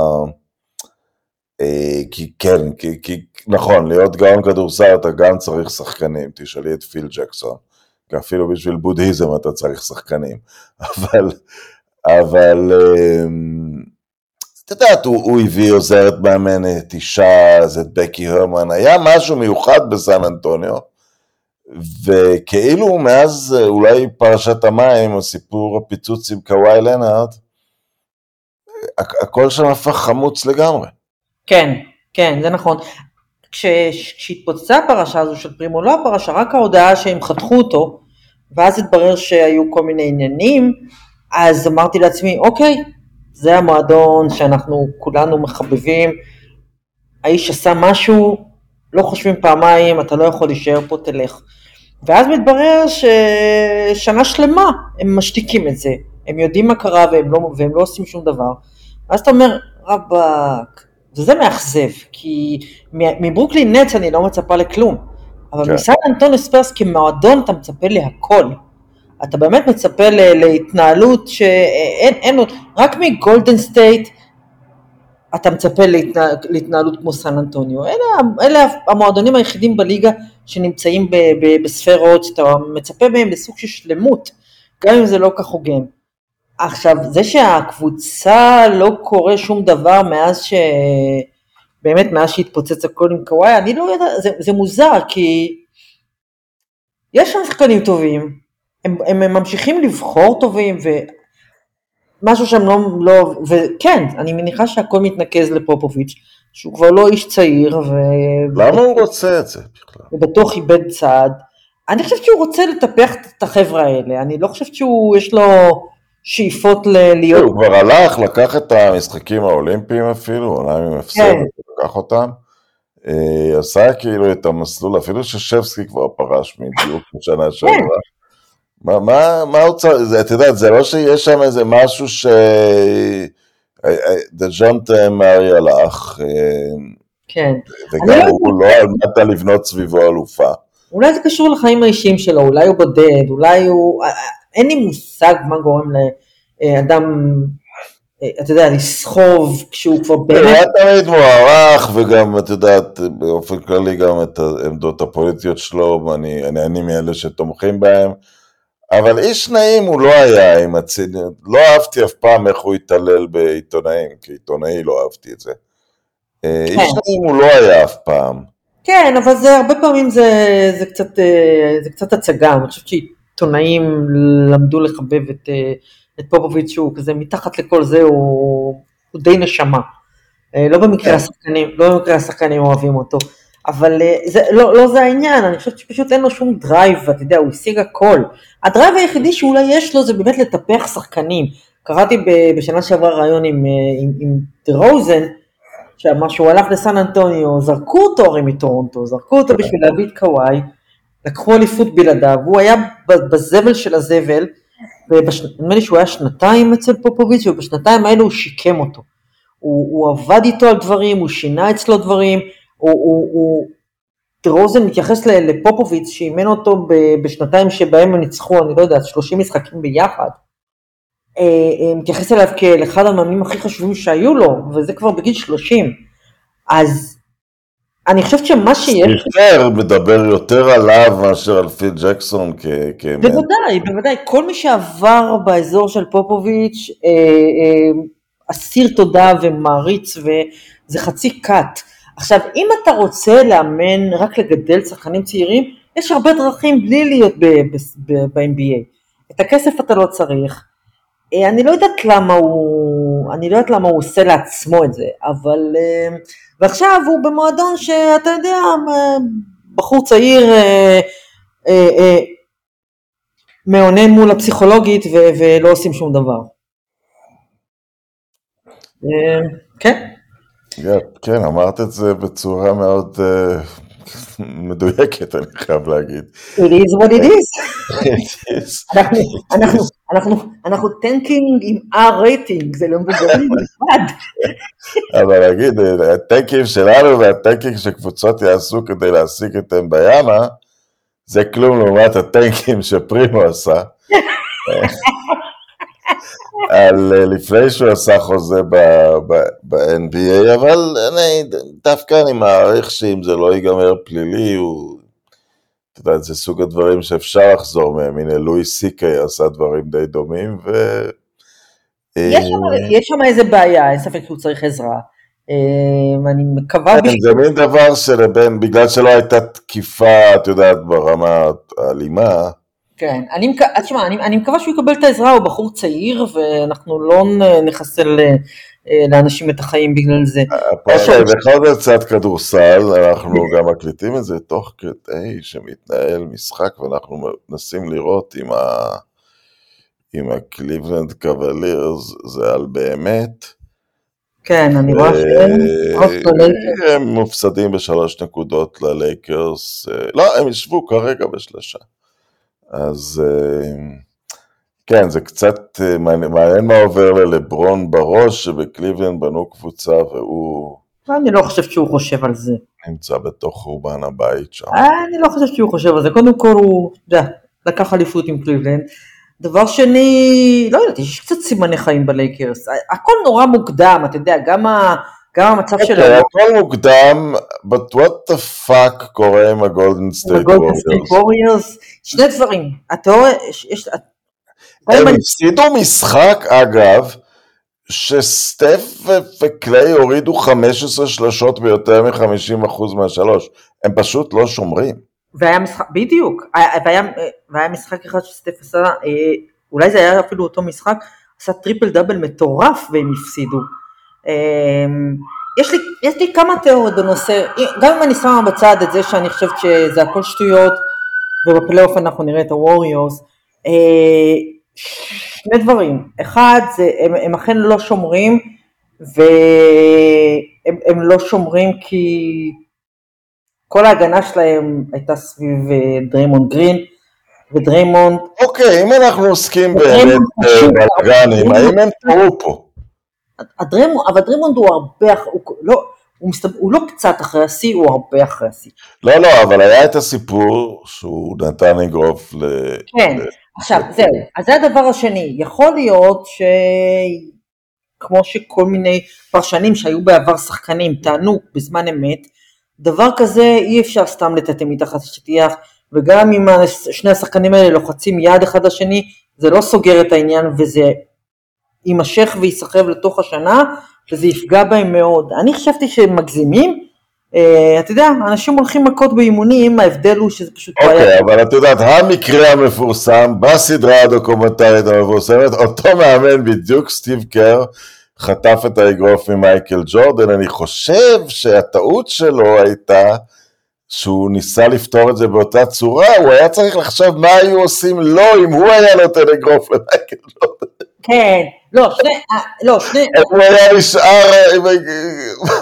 אה, כי כן, כי, כי נכון, להיות גאון כדורסל אתה גם צריך שחקנים, תשאלי את פיל ג'קסון, כי אפילו בשביל בודהיזם אתה צריך שחקנים, אבל, אבל אה, את יודעת, הוא, הוא הביא עוזרת מאמנת, אישה, אז את בקי הרמן, היה משהו מיוחד בסן אנטוניו, וכאילו מאז אולי פרשת המים, או סיפור הפיצוץ עם קוואי לנארד, הכל שם הפך חמוץ לגמרי. כן, כן, זה נכון. כשהתפוצצה הפרשה הזו של פרימו, לא הפרשה, רק ההודעה שהם חתכו אותו, ואז התברר שהיו כל מיני עניינים, אז אמרתי לעצמי, אוקיי, זה המועדון שאנחנו כולנו מחבבים, האיש עשה משהו, לא חושבים פעמיים, אתה לא יכול להישאר פה, תלך. ואז מתברר ששנה שלמה הם משתיקים את זה, הם יודעים מה קרה והם לא, והם לא עושים שום דבר. ואז אתה אומר, רבאק, וזה מאכזב, כי מברוקלין נץ אני לא מצפה לכלום, אבל כן. מסן אנטוניו ספרס כמועדון אתה מצפה להכל. אתה באמת מצפה להתנהלות שאין, אין רק מגולדן סטייט אתה מצפה להתנה, להתנהלות כמו סן אנטוניו. אלה, אלה המועדונים היחידים בליגה שנמצאים ב, ב, בספרות, שאתה מצפה מהם לסוג של שלמות, גם אם זה לא כל כך הוגן. עכשיו, זה שבקבוצה לא קורה שום דבר מאז ש... באמת מאז שהתפוצץ הכל עם קוואי, אני לא יודעת, זה, זה מוזר, כי יש שם שחקנים טובים, הם, הם, הם ממשיכים לבחור טובים ומשהו שהם לא, לא, וכן, אני מניחה שהכל מתנקז לפופוביץ', שהוא כבר לא איש צעיר. ו... למה הוא רוצה את זה בכלל? הוא בטוח איבד צעד. אני חושבת שהוא רוצה לטפח את החבר'ה האלה, אני לא חושבת שהוא, יש לו שאיפות ל- להיות... הוא כבר הלך, לקח את המשחקים האולימפיים אפילו, עולם עם הפסד, כן. לקח אותם. אה, עשה כאילו את המסלול, אפילו ששבסקי כבר פרש מדיוק בשנה שעברה. מה, מה, מה הוא צריך, את יודעת, זה לא שיש שם איזה משהו ש... דז'ונט מארי הלך, כן. וגם לא הוא לא עמדת לבנות סביבו אלופה. אולי זה קשור לחיים האישיים שלו, אולי הוא בודד, אולי הוא... אין לי מושג מה גורם לאדם, אתה יודע, לסחוב כשהוא כבר באמת... הוא היה תמיד מוערך, וגם, את יודעת, באופן כללי גם את העמדות הפוליטיות שלו, אני מאלה שתומכים בהם. אבל איש נעים הוא לא היה עם הציניות, לא אהבתי אף פעם איך הוא התעלל בעיתונאים, כי עיתונאי לא אהבתי את זה. אה, אי אפשר אם הוא לא היה אף פעם. כן, אבל זה הרבה פעמים זה, זה, קצת, אה, זה קצת הצגה, אני חושבת שעיתונאים למדו לחבב את, אה, את פופוביץ' שהוא כזה מתחת לכל זה הוא, הוא די נשמה. אה, לא במקרה כן. השחקנים, לא במקרה השחקנים אוהבים אותו. אבל אה, זה, לא, לא זה העניין, אני חושבת שפשוט אין לו שום drive, ואתה יודע, הוא השיג הכל. ה drive היחידי שאולי יש לו זה באמת לטפח שחקנים. קראתי בשנה שעברה ראיון עם, עם, עם דה רוזן, שאמר שהוא הלך לסן אנטוניו, זרקו אותו הרי מטורונטו, זרקו אותו בשביל להביא את קוואי, לקחו אליפות בלעדיו, הוא היה בזבל של הזבל, ונדמה לי שהוא היה שנתיים אצל פופוביץ', ובשנתיים האלו הוא שיקם אותו. הוא, הוא עבד איתו על דברים, הוא שינה אצלו דברים, הוא, הוא, הוא... רוזן מתייחס לפופוביץ' שאימן אותו בשנתיים שבהם הם ניצחו, אני לא יודעת, 30 משחקים ביחד. אה, אה, מתייחס אליו כאל אחד המאמנים הכי חשובים שהיו לו, וזה כבר בגיל 30. אז אני חושבת שמה שיש... סטריפר מדבר יותר עליו מאשר על פיל ג'קסון כ... כמאמן. בוודאי, בוודאי. כל מי שעבר באזור של פופוביץ' אה, אה, אסיר תודה ומעריץ, וזה חצי כת. עכשיו, אם אתה רוצה לאמן, רק לגדל שחקנים צעירים, יש הרבה דרכים בלי להיות ב-NBA. את הכסף אתה לא צריך. אה, אני לא יודעת למה הוא, אני לא יודעת למה הוא עושה לעצמו את זה, אבל, אה, ועכשיו הוא במועדון שאתה יודע, אה, בחור צעיר אה, אה, אה, מאונן מול הפסיכולוגית ו- ולא עושים שום דבר. כן, כן, כן, אמרת את זה בצורה מאוד מדויקת, אני חייב להגיד. it is what it is. It is. אנחנו, אנחנו, אנחנו, Tanking עם R rating, זה לא מבוגרים בלבד. אבל נגיד, אה, ה tanking שלנו וה tanking שקבוצות יעשו כדי להשיג את וומבניאמה, זה כלום לעומת הטנקים שפרימו עשה. על אה, לפני שהוא עשה חוזה ב-NBA, אבל אני, דווקא אני מעריך שאם זה לא ייגמר פלילי, הוא, אתה יודע, זה סוג הדברים שאפשר לחזור מהם. הנה, לואי סי-קיי עשה דברים די דומים, ו... יש שם- שם איזה בעיה, אין ספק שהוא צריך עזרה. אה, אני מקווה כן, זה מין דבר שלבין, בגלל שלא הייתה תקיפה, את יודעת, ברמה האלימה, כן, אני, מק... תשמע, אני, אני מקווה שהוא יקבל את העזרה, הוא בחור צעיר ואנחנו לא נחסל אה, אה, לאנשים את החיים בגלל זה. בכל זאת קצת כדורסל, אנחנו גם מקליטים את זה תוך כדי שמתנהל משחק ואנחנו מנסים לראות אם, ה... אם הקליבלנד קוולירס זה על באמת. כן, אני רואה אוף ללייקרס. הם מופסדים בשלוש נקודות ללייקרס, אה, לא, הם ישבו כרגע בשלושה. אז אה, כן, זה קצת אה, מעניין מה עובר ללברון בראש, שבקליבלנד בנו קבוצה והוא אני לא חושבת שהוא חושב על זה. נמצא בתוך חורבן הבית שם. אני לא חושבת שהוא חושב על זה. קודם כל הוא, אתה יודע, לקח אליפות עם קליבלנד. דבר שני, לא יודעת, יש קצת סימני חיים בלייקרס. הכל נורא מוקדם, אתה יודע, גם, ה, גם המצב של אוקיי, הכל מוקדם, but what the fuck קורה עם הגולדן סטייט ווריורס. שני דברים. אתה רואה, הם הפסידו משחק, אגב, שסטף וקליי הורידו 15 שלשות ביותר מ-50% מהשלוש. הם פשוט לא שומרים. והיה משחק, בדיוק, היה- והיה, והיה משחק אחד שסטף עשה, אה, אולי זה היה אפילו אותו משחק, עשה טריפל דאבל מטורף והם הפסידו. אה, יש לי, יש לי כמה תיאוריות בנושא, גם אם אני שמה בצד את זה שאני חושבת שזה הכל שטויות, ובפלייאוף אנחנו נראה את הווריורס, אה, שני דברים, אחד זה הם, הם אכן לא שומרים, והם הם לא שומרים כי כל ההגנה שלהם הייתה סביב אה, דריימונד גרין, ודריימונד, אוקיי, אם אנחנו עוסקים באמת פשוט- בבלאגנים, האם הם טעו פה? הדריימונד, אבל דריימונד הוא הרבה, הוא לא, הוא, מסתבר, הוא לא קצת אחרי השיא, הוא הרבה אחרי השיא. לא, לא, אבל היה את הסיפור שהוא נתן אגרוף ל... כן, ל- עכשיו זהו, אז זה הדבר השני, יכול להיות ש... כמו שכל מיני פרשנים שהיו בעבר שחקנים טענו בזמן אמת, דבר כזה אי אפשר סתם לטאטא מתחת לשטיח, וגם אם שני השחקנים האלה לוחצים יד אחד לשני, זה לא סוגר את העניין וזה יימשך וייסחב לתוך השנה, שזה יפגע בהם מאוד. אני חשבתי שהם מגזימים, אתה יודע, אנשים הולכים מכות באימונים, ההבדל הוא שזה פשוט... אוקיי, okay, אבל את יודעת, המקרה המפורסם בסדרה הדוקומנטרית המפורסמת, אותו מאמן בדיוק, סטיב קר, חטף את האגרוף ממייקל ג'ורדן, אני חושב שהטעות שלו הייתה שהוא ניסה לפתור את זה באותה צורה, הוא היה צריך לחשוב מה היו עושים לו אם הוא היה נותן אגרוף למייקל ג'ורדן. כן, לא, שני, אה, לא, שני... הוא היה נשאר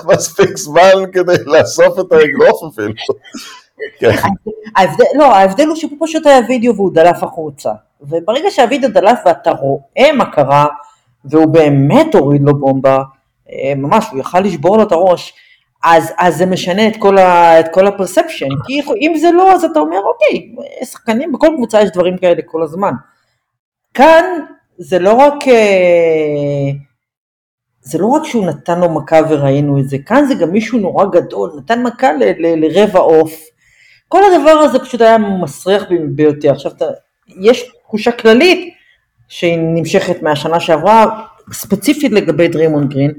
מספיק זמן כדי לאסוף את האגרוף אפילו. כן. ההבדל, לא, ההבדל הוא שפה פשוט היה וידאו והוא דלף החוצה. וברגע שהווידאו דלף ואתה רואה מה קרה, והוא באמת הוריד לו בומבה, אה, ממש, הוא יכל לשבור לו את הראש, אז, אז זה משנה את כל, ה, את כל הפרספשן, כי אם זה לא, אז אתה אומר, אוקיי, שחקנים, בכל קבוצה יש דברים כאלה כל הזמן. כאן זה לא רק, אה, זה לא רק שהוא נתן לו מכה וראינו את זה, כאן זה גם מישהו נורא גדול, נתן מכה ל, ל, לרבע עוף. כל הדבר הזה פשוט היה מסריח ביותר. עכשיו, אתה, יש תחושה כללית שהיא נמשכת מהשנה שעברה, ספציפית לגבי דרימון גרין,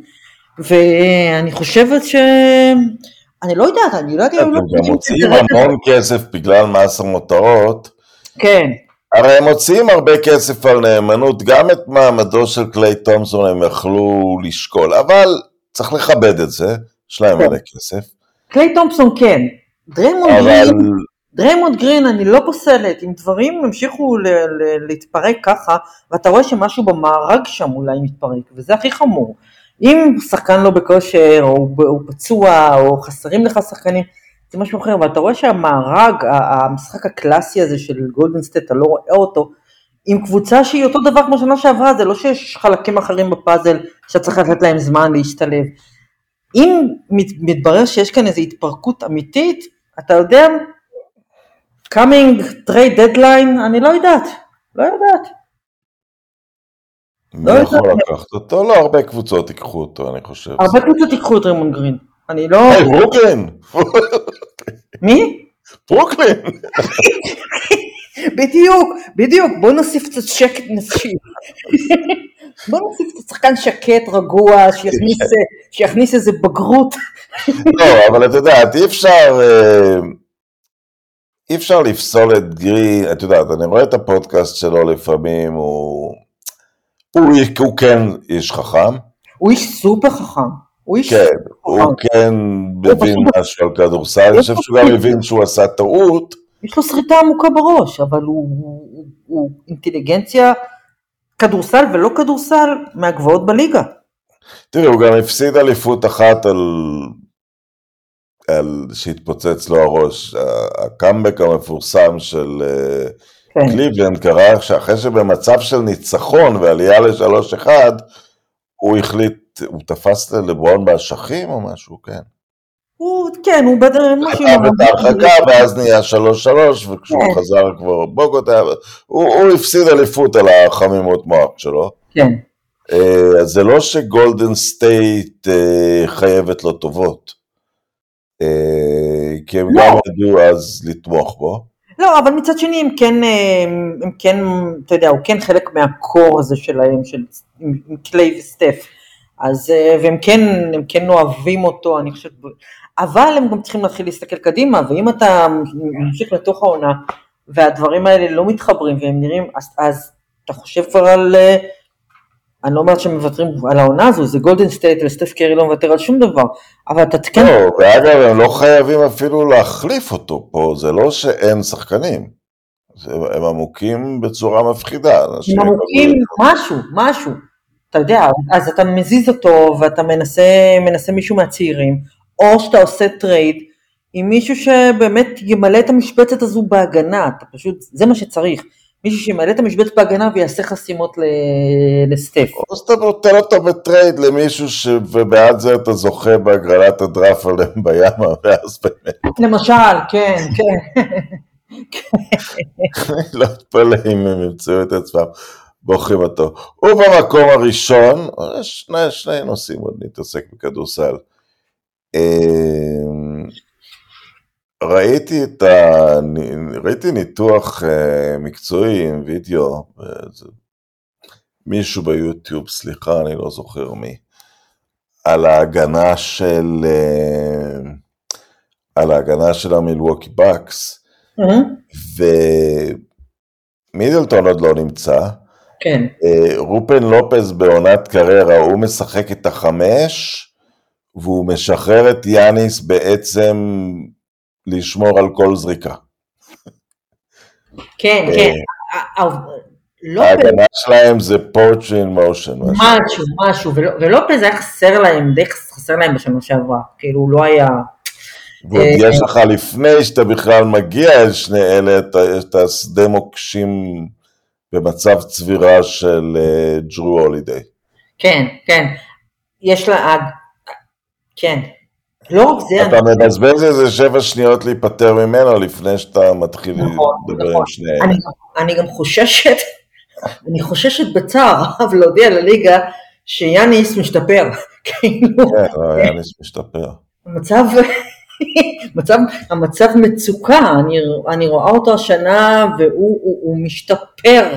ואני חושבת ש... אני לא יודעת, אני לא יודעת... אתם גם מוציאים המון כסף בגלל מס המותרות. כן. הרי הם מוציאים הרבה כסף על נאמנות, גם את מעמדו של קליי תומסון הם יכלו לשקול, אבל צריך לכבד את זה, יש להם כן. מלא כסף. קליי תומסון כן, דריימונד אבל... גרין, דריימונד גרין אני לא פוסלת, אם דברים ל- ל- להתפרק ככה, ואתה רואה שמשהו במארג שם אולי מתפרק, וזה הכי חמור. אם שחקן לא בכושר, או הוא פצוע, או חסרים לך שחקנים, זה משהו אחר, אבל אתה רואה שהמארג, המשחק הקלאסי הזה של גולדן סטייט, אתה לא רואה אותו, עם קבוצה שהיא אותו דבר כמו שנה שעברה, זה לא שיש חלקים אחרים בפאזל שאתה צריך לתת להם זמן להשתלב. אם מתברר שיש כאן איזו התפרקות אמיתית, אתה יודע, coming trade deadline, אני לא יודעת, לא יודעת. לא יכול לקחת אותו? לא, הרבה קבוצות ייקחו אותו, אני חושב. הרבה קבוצות ייקחו את רימון גרין. אני לא... ברוקלין! מי? ברוקלין! בדיוק, בדיוק, בוא נוסיף קצת שקט נפשי. בוא נוסיף קצת שחקן שקט, רגוע, שיכניס, שיכניס איזה בגרות. לא, אבל את יודעת, אי אפשר, אה, אי אפשר לפסול את גרי, את יודעת, אני רואה את הפודקאסט שלו לפעמים, הוא, הוא, הוא כן איש חכם. הוא איש סופר חכם. הוא איש... כן, הוא כן מבין משהו על כדורסל, אני חושב שהוא גם מבין שהוא עשה טעות. יש לו שריטה עמוקה בראש, אבל הוא אינטליגנציה כדורסל ולא כדורסל מהגבוהות בליגה. תראי, הוא גם הפסיד אליפות אחת על... על שהתפוצץ לו הראש. הקאמבק המפורסם של אה, כן. קליבלנד קרה שאחרי שבמצב של ניצחון ועלייה לשלוש אחד, הוא החליט הוא תפס לברון באשכים או משהו, כן. הוא, כן, הוא בדרך משהו... חטף את ההרחקה ואז נהיה שלוש שלוש, וכשהוא כן. חזר כבר בוגוטה, הוא, הוא הפסיד אליפות על החמימות מוח שלו. כן. Uh, אז זה לא שגולדן סטייט uh, חייבת לו טובות. Uh, כי הם לא. גם ידעו אז לתמוך בו. לא, אבל מצד שני הם כן, הם כן, אתה יודע, הוא כן חלק מהקור הזה שלהם, של, קליי וסטף. אז, אה, והם כן, הם כן אוהבים אותו, אני חושבת, אבל הם גם צריכים להתחיל להסתכל קדימה, ואם אתה ממשיך לתוך העונה, והדברים האלה לא מתחברים והם נראים, אז, אז אתה חושב כבר על, אה, אני לא אומרת שהם מוותרים על העונה הזו, זה גולדן סטייט וסטף קרי לא מוותר על שום דבר, אבל אתה כן... לא, ואגב, הם לא חייבים אפילו להחליף אותו פה, זה לא שאין שחקנים. הם עמוקים בצורה מפחידה. הם עמוקים משהו, משהו. אתה יודע, אז אתה מזיז אותו ואתה מנסה, מנסה מישהו מהצעירים, או שאתה עושה trade עם מישהו שבאמת ימלא את המשבצת הזו בהגנה, אתה פשוט, זה מה שצריך. מישהו שימלא את המשבצת בהגנה ויעשה חסימות לסטף. או שאתה נותן אותו ב trade למישהו שבעד זה אתה זוכה בהגרלת הדראפט על וומבניאמה, ואז באמת. למשל, כן, כן. לא אתפלא אם הם ימצאו את עצמם. בוחרים אותו. הוא במקום הראשון, שני, שני נושאים עוד נתעסק בכדורסל. אמ, ראיתי את ה... ראיתי ניתוח אה, מקצועי עם וידאו, מישהו ביוטיוב, סליחה, אני לא זוכר מי, על ההגנה של, אה, על ההגנה של המילווקי בקס, ומידלטון עוד לא נמצא. כן. אה, רופן לופז בעונת קריירה, הוא משחק את החמש, והוא משחרר את יאניס בעצם לשמור על כל זריקה. כן, אה, כן. לופז, ההגנה שלהם זה פורצ'י אין מושן. משהו, משהו, ולופז היה חסר להם, די חסר להם בשנה שעברה, כאילו הוא לא היה, ועוד אה, יש לך לפני שאתה בכלל מגיע אל שני אלה, את השדה מוקשים במצב צבירה של אה, ג'רו הולידיי. כן, כן, יש לה, אה, כן, לא רק זה, אתה מבזבז איזה שבע שניות להיפטר ממנו לפני שאתה מתחיל נכון, לדבר נכון. עם שני אלה. אני, אני גם חוששת, אני חוששת בצער רב להודיע לליגה שיאניס משתפר, כאילו, כן, לא, יאניס משתפר. המצב, מצב, המצב מצוקה, אני, אני רואה אותו השנה והוא הוא, הוא משתפר,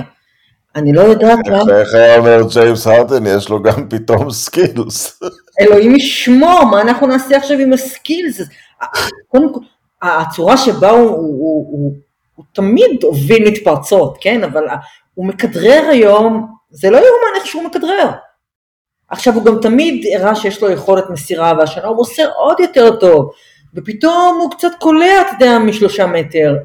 אני לא יודעת למה, איך היה אומר ג'יימס הרדן, יש לו גם פתאום skills. אלוהים ישמור, מה אנחנו נעשה עכשיו עם ה skills? קודם כל, הצורה שבה הוא, הוא, הוא, הוא, הוא תמיד הוביל מתפרצות, כן? אבל הוא מכדרר היום, זה לא יאומן איך שהוא מכדרר. עכשיו הוא גם תמיד הראה שיש לו יכולת מסירה, והשנה הוא מוסר עוד יותר טוב, ופתאום הוא קצת קולע, אתה יודע, משלושה מטר.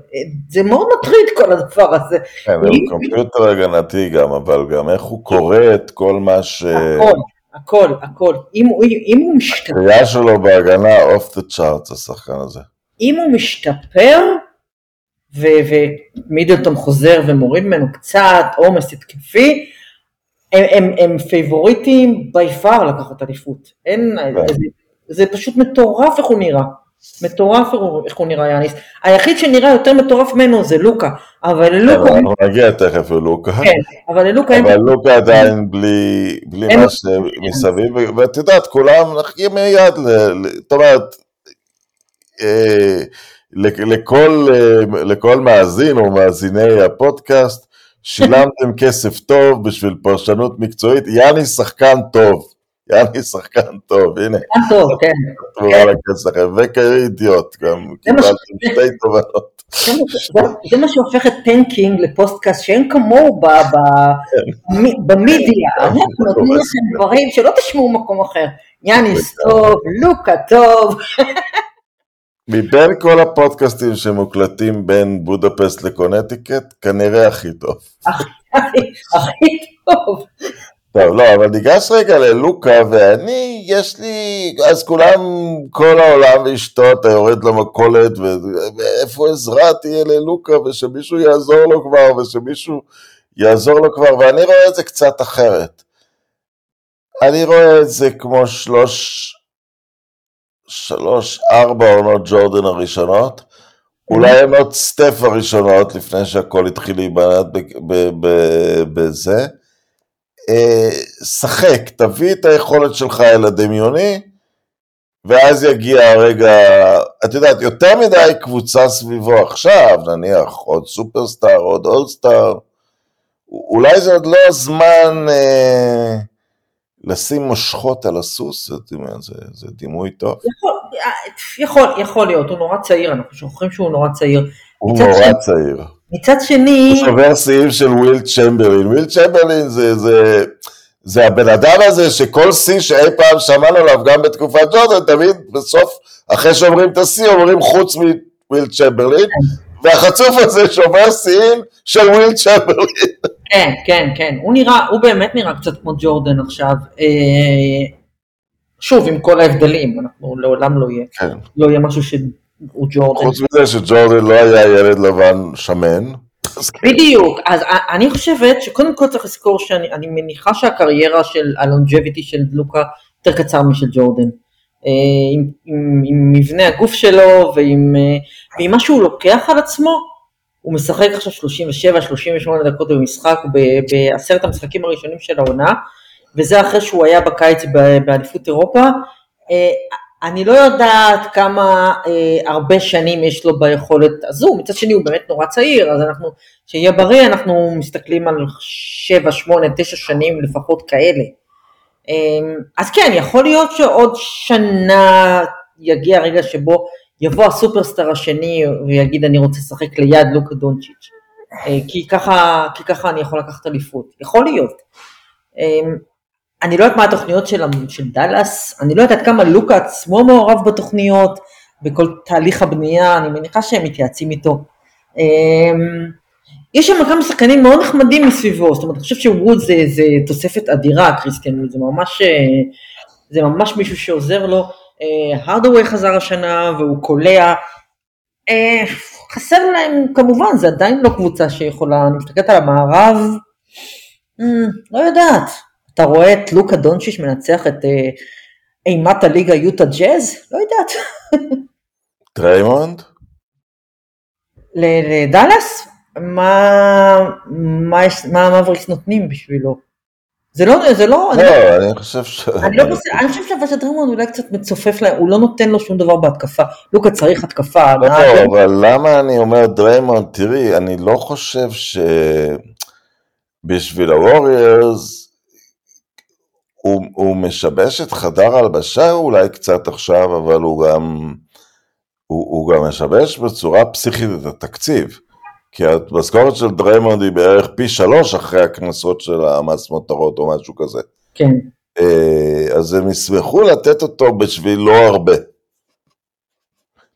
זה מאוד מטריד כל הדבר הזה. כן, הוא קומפיוטר הגנתי גם, אבל גם איך הוא קורא את כל מה ש... הכל, הכל, הכל. אם, אם הוא משתפר, הקריאה שלו בהגנה off the charts, השחקן הזה. אם הוא משתפר, ומידלטון חוזר ומוריד ממנו קצת עומס התקפי, הם, הם, הם פייבוריטים by far לקחת אליפות. אין, זה, זה פשוט מטורף איך הוא נראה. מטורף איך הוא- נראה יאניס. היחיד שנראה יותר מטורף ממנו זה לוקה, אבל ללוקה, אנחנו נגיע תכף ללוקה. כן, אבל ללוקה אין אבל לוקה עדיין בלי, מה שמסביב, ואת יודעת, כולם נחכים מיד, זאת אומרת, אה, לכל, אה, לכל מאזין או מאזיני הפודקאסט, שילמתם כסף טוב בשביל פרשנות מקצועית, יאני שחקן טוב, יאני שחקן טוב, הנה, טוב, כן. וקרי אידיוט, גם קיבלתם שתי תובנות. זה מה- שהופך את Tanking לפודקאסט שאין כמוהו מ- במדיה, אנחנו נותנים לכם דברים שלא תשמעו במקום אחר. יאניס טוב, לוקה טוב, מבין כל הפודקאסטים שמוקלטים בין בודפסט לקונטיקט, כנראה הכי טוב. הכי טוב. טוב, לא, אבל ניגש רגע ללוקה, ואני, יש לי, אז כולם, כל העולם ואשתו, אתה יורד למכולת, ואיפה עזרה תהיה ללוקה, ושמישהו יעזור לו כבר, ושמישהו יעזור לו כבר, ואני רואה את זה קצת אחרת. אני רואה את זה כמו שלוש, שלוש, ארבע עונות ג'ורדן הראשונות, אולי עונות סטף הראשונות, לפני שהכל התחיל להיבנת בזה. אה, שחק, תביא את היכולת שלך אל הדמיוני, ואז יגיע הרגע, את יודעת, יותר מדי קבוצה סביבו עכשיו, נניח עוד סופרסטאר, עוד אולסטאר, אולי זה עוד לא הזמן אה, לשים מושכות על הסוס, זה, זה, זה דימוי טוב. יכול, יכול, יכול להיות, הוא נורא צעיר, אנחנו שוכחים שהוא נורא צעיר. הוא נורא צעיר. מצד שני, הוא שובר שיאים של וויל צ'מברלין. וויל צ'מברלין זה, זה, זה הבן אדם הזה שכל שיא שאי פעם שמענו עליו, גם בתקופת ג'ורדן, תמיד בסוף, אחרי שאומרים את השיא, אומרים חוץ מוויל צ'מברלין, והחצוף הזה שובר שיאים של וויל צ'מברלין. כן, כן, כן, הוא נראה, הוא באמת נראה קצת כמו ג'ורדן עכשיו. אה, שוב, עם כל ההבדלים, אנחנו לעולם לא יהיה, כן. לא יהיה משהו שהוא ג'ורדן. חוץ מזה שג'ורדן לא היה ילד לבן שמן. כן. בדיוק, אז אני חושבת שקודם כל צריך לזכור שאני אני מניחה שהקריירה של הלונג'ביטי של לוקה יותר קצר משל ג'ורדן. אה, עם, עם, עם מבנה הגוף שלו ועם, אה, ועם מה שהוא לוקח על עצמו, הוא משחק עכשיו 37-38 דקות במשחק בעשרת המשחקים הראשונים של העונה, וזה אחרי שהוא היה בקיץ באליפות אירופה. אה, אני לא יודעת כמה אה, הרבה שנים יש לו ביכולת הזו, מצד שני הוא באמת נורא צעיר, אז אנחנו, שיהיה בריא, אנחנו מסתכלים על 7, 8, 9 שנים לפחות כאלה. אמ, אז כן, יכול להיות שעוד שנה יגיע הרגע שבו יבוא הסופרסטאר השני ויגיד אני רוצה לשחק ליד לוקה דונצ'יץ', אה, כי כי ככה אני יכול לקחת אליפות, יכול להיות. אמ, אני לא יודעת מה התוכניות של, של דאלאס, אני לא יודעת כמה לוקה עצמו מעורב בתוכניות, בכל תהליך הבנייה, אני מניחה שהם מתייעצים איתו. אמ, יש שם כמה שחקנים מאוד נחמדים מסביבו, זאת אומרת, אני חושב שווד זה, זה תוספת אדירה, קריסטיאן, זה ממש, אה, זה ממש מישהו שעוזר לו. הרדווי חזר השנה והוא קולע. אה, חסר להם, כמובן, זה עדיין לא קבוצה שיכולה, אני מסתכלת על המערב, אה, לא יודעת. אתה רואה את לוקה דונצ'יש מנצח את אימת הליגה יוטה ג'אז? לא יודעת. דריימונד? לדאלאס? מה, מה, מה המבריקס נותנים בשבילו? זה לא, זה לא, לא, אני, אני חושב ש... אני לא חושב, אני חושב אבל שדריימונד אולי קצת מצופף להם, הוא לא נותן לו שום דבר בהתקפה. לוקה צריך התקפה. לא, לא, אבל למה אני אומר דריימונד, תראי, אני לא חושב שבשביל הווריורס, הוא, הוא משבש את חדר הלבשה אולי קצת עכשיו, אבל הוא גם, הוא, הוא גם משבש בצורה פסיכית את התקציב. כי המשכורת של דריימונד היא בערך פי שלוש אחרי הקנסות של המס מותרות או משהו כזה. כן. אה, אז הם ישמחו לתת אותו בשביל לא הרבה.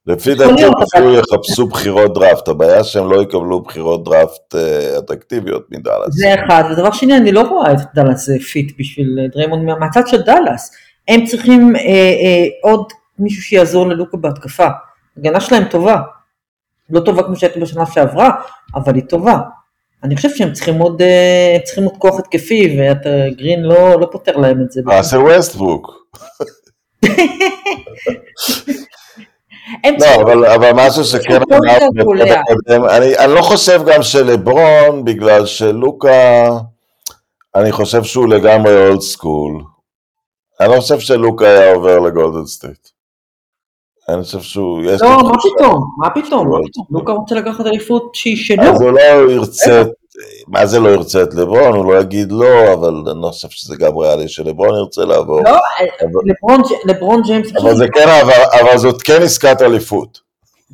לפי דעתי הם אפילו יחפשו בחירות דראפט, הבעיה שהם לא יקבלו בחירות דראפט אה, אטרקטיביות מדאלאס. זה אחד, ודבר שני, אני לא רואה את דאלאס fit בשביל דריימונד מהצד של דאלאס. הם צריכים אה, אה, עוד מישהו שיעזור ללוקה בהתקפה. הגנה שלהם טובה. לא טובה כמו שהייתי בשנה שעברה, אבל היא טובה. אני חושב שהם צריכים עוד, אה, צריכים עוד כוח התקפי, וגרין לא, לא פותר להם את זה. ראסל ווסטברוק. לא, אבל, אבל משהו שכן אני, אני לא חושב גם שלברון, בגלל שלוקה, אני חושב שהוא לגמרי old school. אני לא חושב שלוקה היה עובר לגולדן סטייט. אני חושב שהוא... לא, מה פתאום? מה פתאום? לוקה רוצה לקחת אליפות שהיא שלו. אז הוא לא ירצה, מה זה לא ירצה את לברון? הוא לא יגיד לא, אבל אני לא חושב שזה גם ריאלי שלברון ירצה לעבור. לא, לברון ג'יימס... אבל זה כן, אבל זאת כן עסקת אליפות.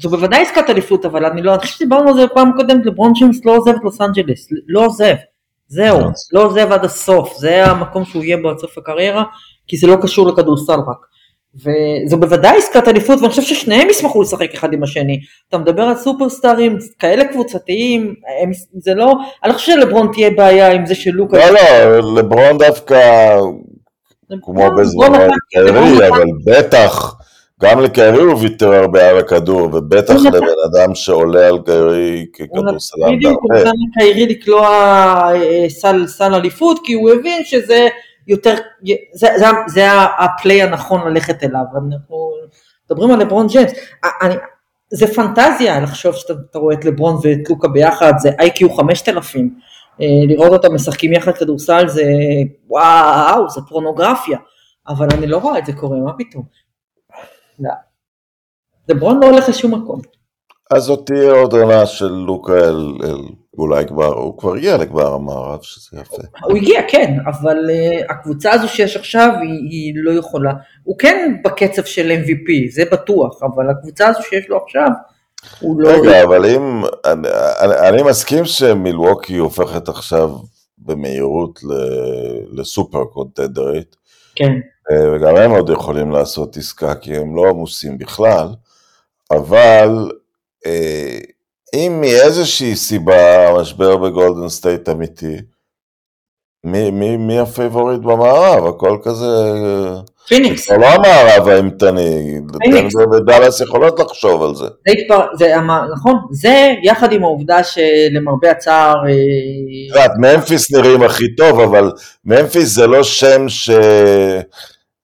זו בוודאי עסקת אליפות, אבל אני לא, אני חושב שדיברנו על זה בפעם קודמת, לברון ג'יימס לא עוזב את לוס אנג'לס, לא עוזב. זהו, כן. לא עוזב עד הסוף, זה המקום שהוא יהיה בו עד סוף הקריירה, כי זה לא קשור לכדורסל רק. וזו בוודאי עסקת אליפות ואני חושב ששניהם ישמחו לשחק אחד עם השני. אתה מדבר על סופרסטארים כאלה קבוצתיים, הם, זה לא, אני לא חושב שלברון תהיה בעיה עם זה שלוקה... לא, לא, לברון דווקא, כמו בזמן קיירי, אבל בטח, גם לקיירי הוא ויתר הרבה על הכדור, ובטח לבן אדם שעולה על קיירי ככדורסלם בדיוק, הוא נתן לקיירי לקלוע אה, סל אליפות, כי הוא הבין שזה... יותר, זה, זה, זה הפליי הנכון ללכת אליו, אנחנו מדברים על לברון ג'יימס, אני, זה פנטזיה לחשוב שאתה רואה את לברון ואת לוקה ביחד, זה איי-קיו 5000, לראות אותם משחקים יחד כדורסל זה וואו, זה פורנוגרפיה, אבל אני לא רואה את זה קורה, מה פתאום? לא. לברון לא הולך לשום מקום. אז זאת תהיה עוד עונה של לוקה אל, אל אולי כבר, הוא כבר הגיע לגמר המערב, שזה יפה. הוא הגיע, כן, אבל uh, הקבוצה הזו שיש עכשיו היא, היא לא יכולה, הוא כן בקצב של MVP, זה בטוח, אבל הקבוצה הזו שיש לו עכשיו, הוא לא... רגע, אבל אם, אני, אני, אני מסכים שמילווקי הופכת עכשיו במהירות לסופר קונטנדרית. כן. אה, וגם הם עוד יכולים לעשות עסקה, כי הם לא עמוסים בכלל, אבל... אה, אם מאיזושהי סיבה המשבר בגולדן סטייט אמיתי, מי, מי, מי ה favorite במערב? הכל כזה... פיניקס. זה לא המערב האימתני, פיניקס. ודאלאס יכולות לחשוב על זה. זה התפר... זה, נכון, זה יחד עם העובדה שלמרבה הצער... אה, את יודעת, ממפיס נראים הכי טוב, אבל ממפיס זה לא שם ש...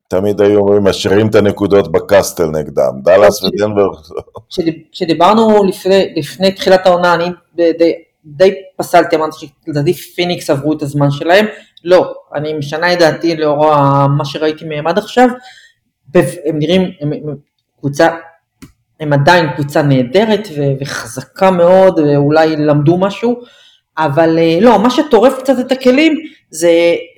תמיד היו אומרים, משאירים את הנקודות בקסטל נגדם, דאלאס ודנבר. כשדיברנו לפני, לפני תחילת העונה, אני די, די פסלתי, אמרתי שלדעתי פיניקס עברו את הזמן שלהם, לא, אני משנה את דעתי לאור מה שראיתי מהם עד עכשיו, הם נראים, הם, הם קבוצה, הם עדיין קבוצה נהדרת וחזקה מאוד, ואולי למדו משהו, אבל אה, לא, מה שטורף קצת את הכלים זה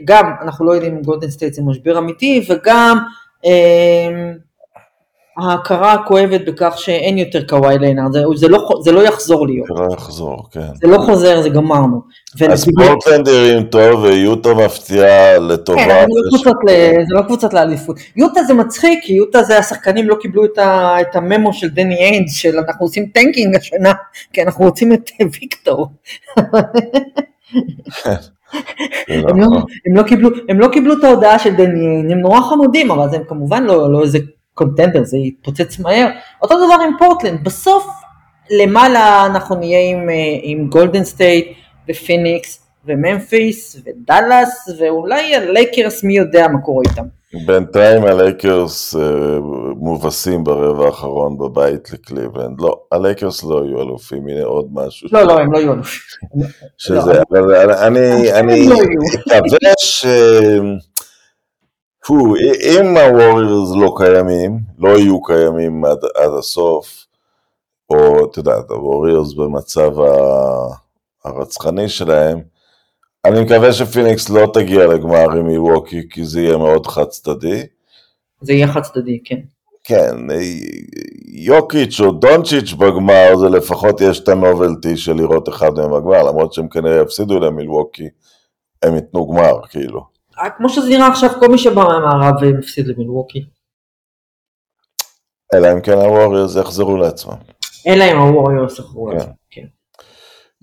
גם, אנחנו לא יודעים אם גולדן סטייט זה משבר אמיתי, וגם אה, ההכרה הכואבת בכך שאין יותר קוואי לנארד, זה, זה, לא, זה לא יחזור להיות. זה לא יחזור, כן. זה לא חוזר, זה גמרנו. אז פורטלנד נראים טוב, ויוטה מפתיעה לטובה. כן, זה לא קבוצות, ל... זה לא קבוצות לאליפות. יוטה זה מצחיק, כי יוטה זה השחקנים לא קיבלו את, ה... את ה memo של דני איינג', של אנחנו עושים tanking השנה, כי אנחנו רוצים את ויקטור. הם, לא. הם, לא קיבלו, הם לא קיבלו את ההודעה של דני איינג', הם נורא חמודים, אבל הם כמובן לא, לא איזה contender, זה יתפוצץ מהר. אותו דבר עם פורטלנד, בסוף למעלה אנחנו נהיה עם, אה, עם גולדן סטייט ופיניקס וממפיס ודאלאס ואולי הלייקרס מי יודע מה קורה איתם. בינתיים הלייקרס uh, מובסים ברבע האחרון בבית לקליבלנד. לא, הלייקרס לא יהיו אלופים, הנה עוד משהו. לא, לא, הם לא יהיו אלופים. שזה, לא. אבל אני, אני לא מקווה ש... פו, אם הווריורס לא קיימים, לא יהיו קיימים עד, עד הסוף, או את יודעת, הווריורס במצב הרצחני שלהם, אני מקווה שפיניקס לא תגיע לגמר עם מילווקי, כי זה יהיה מאוד חד צדדי. זה יהיה חד צדדי, כן. כן, יוקיץ' או דונצ'יץ' בגמר, זה לפחות יש את הנובלטי של לראות אחד מהם בגמר, למרות שהם כנראה יפסידו למילווקי, הם ייתנו גמר, כאילו. כמו שזה נראה עכשיו, כל מי שבא מהמערב מפסיד למילווקי. אלא אם כן הווריורס יחזרו לעצמם. אלא אם הווריורס יחזרו כן. לעצמם, כן.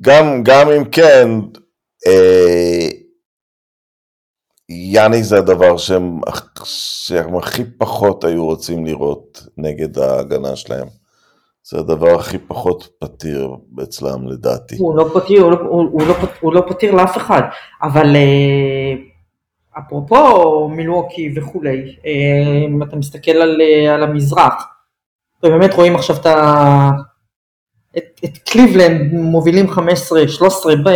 גם, גם אם כן, אה, יאני זה הדבר שהם, שהם הכי פחות היו רוצים לראות נגד ההגנה שלהם. זה הדבר הכי פחות פתיר אצלם לדעתי. הוא לא פתיר, הוא לא, הוא, לא, הוא לא פתיר לאף אחד, אבל אה, אפרופו מילווקי וכולי, אה, אם אתה מסתכל על, אה, על המזרח, ובאמת רואים עכשיו את, ה, את, את קליבלנד מובילים 15-13 ב...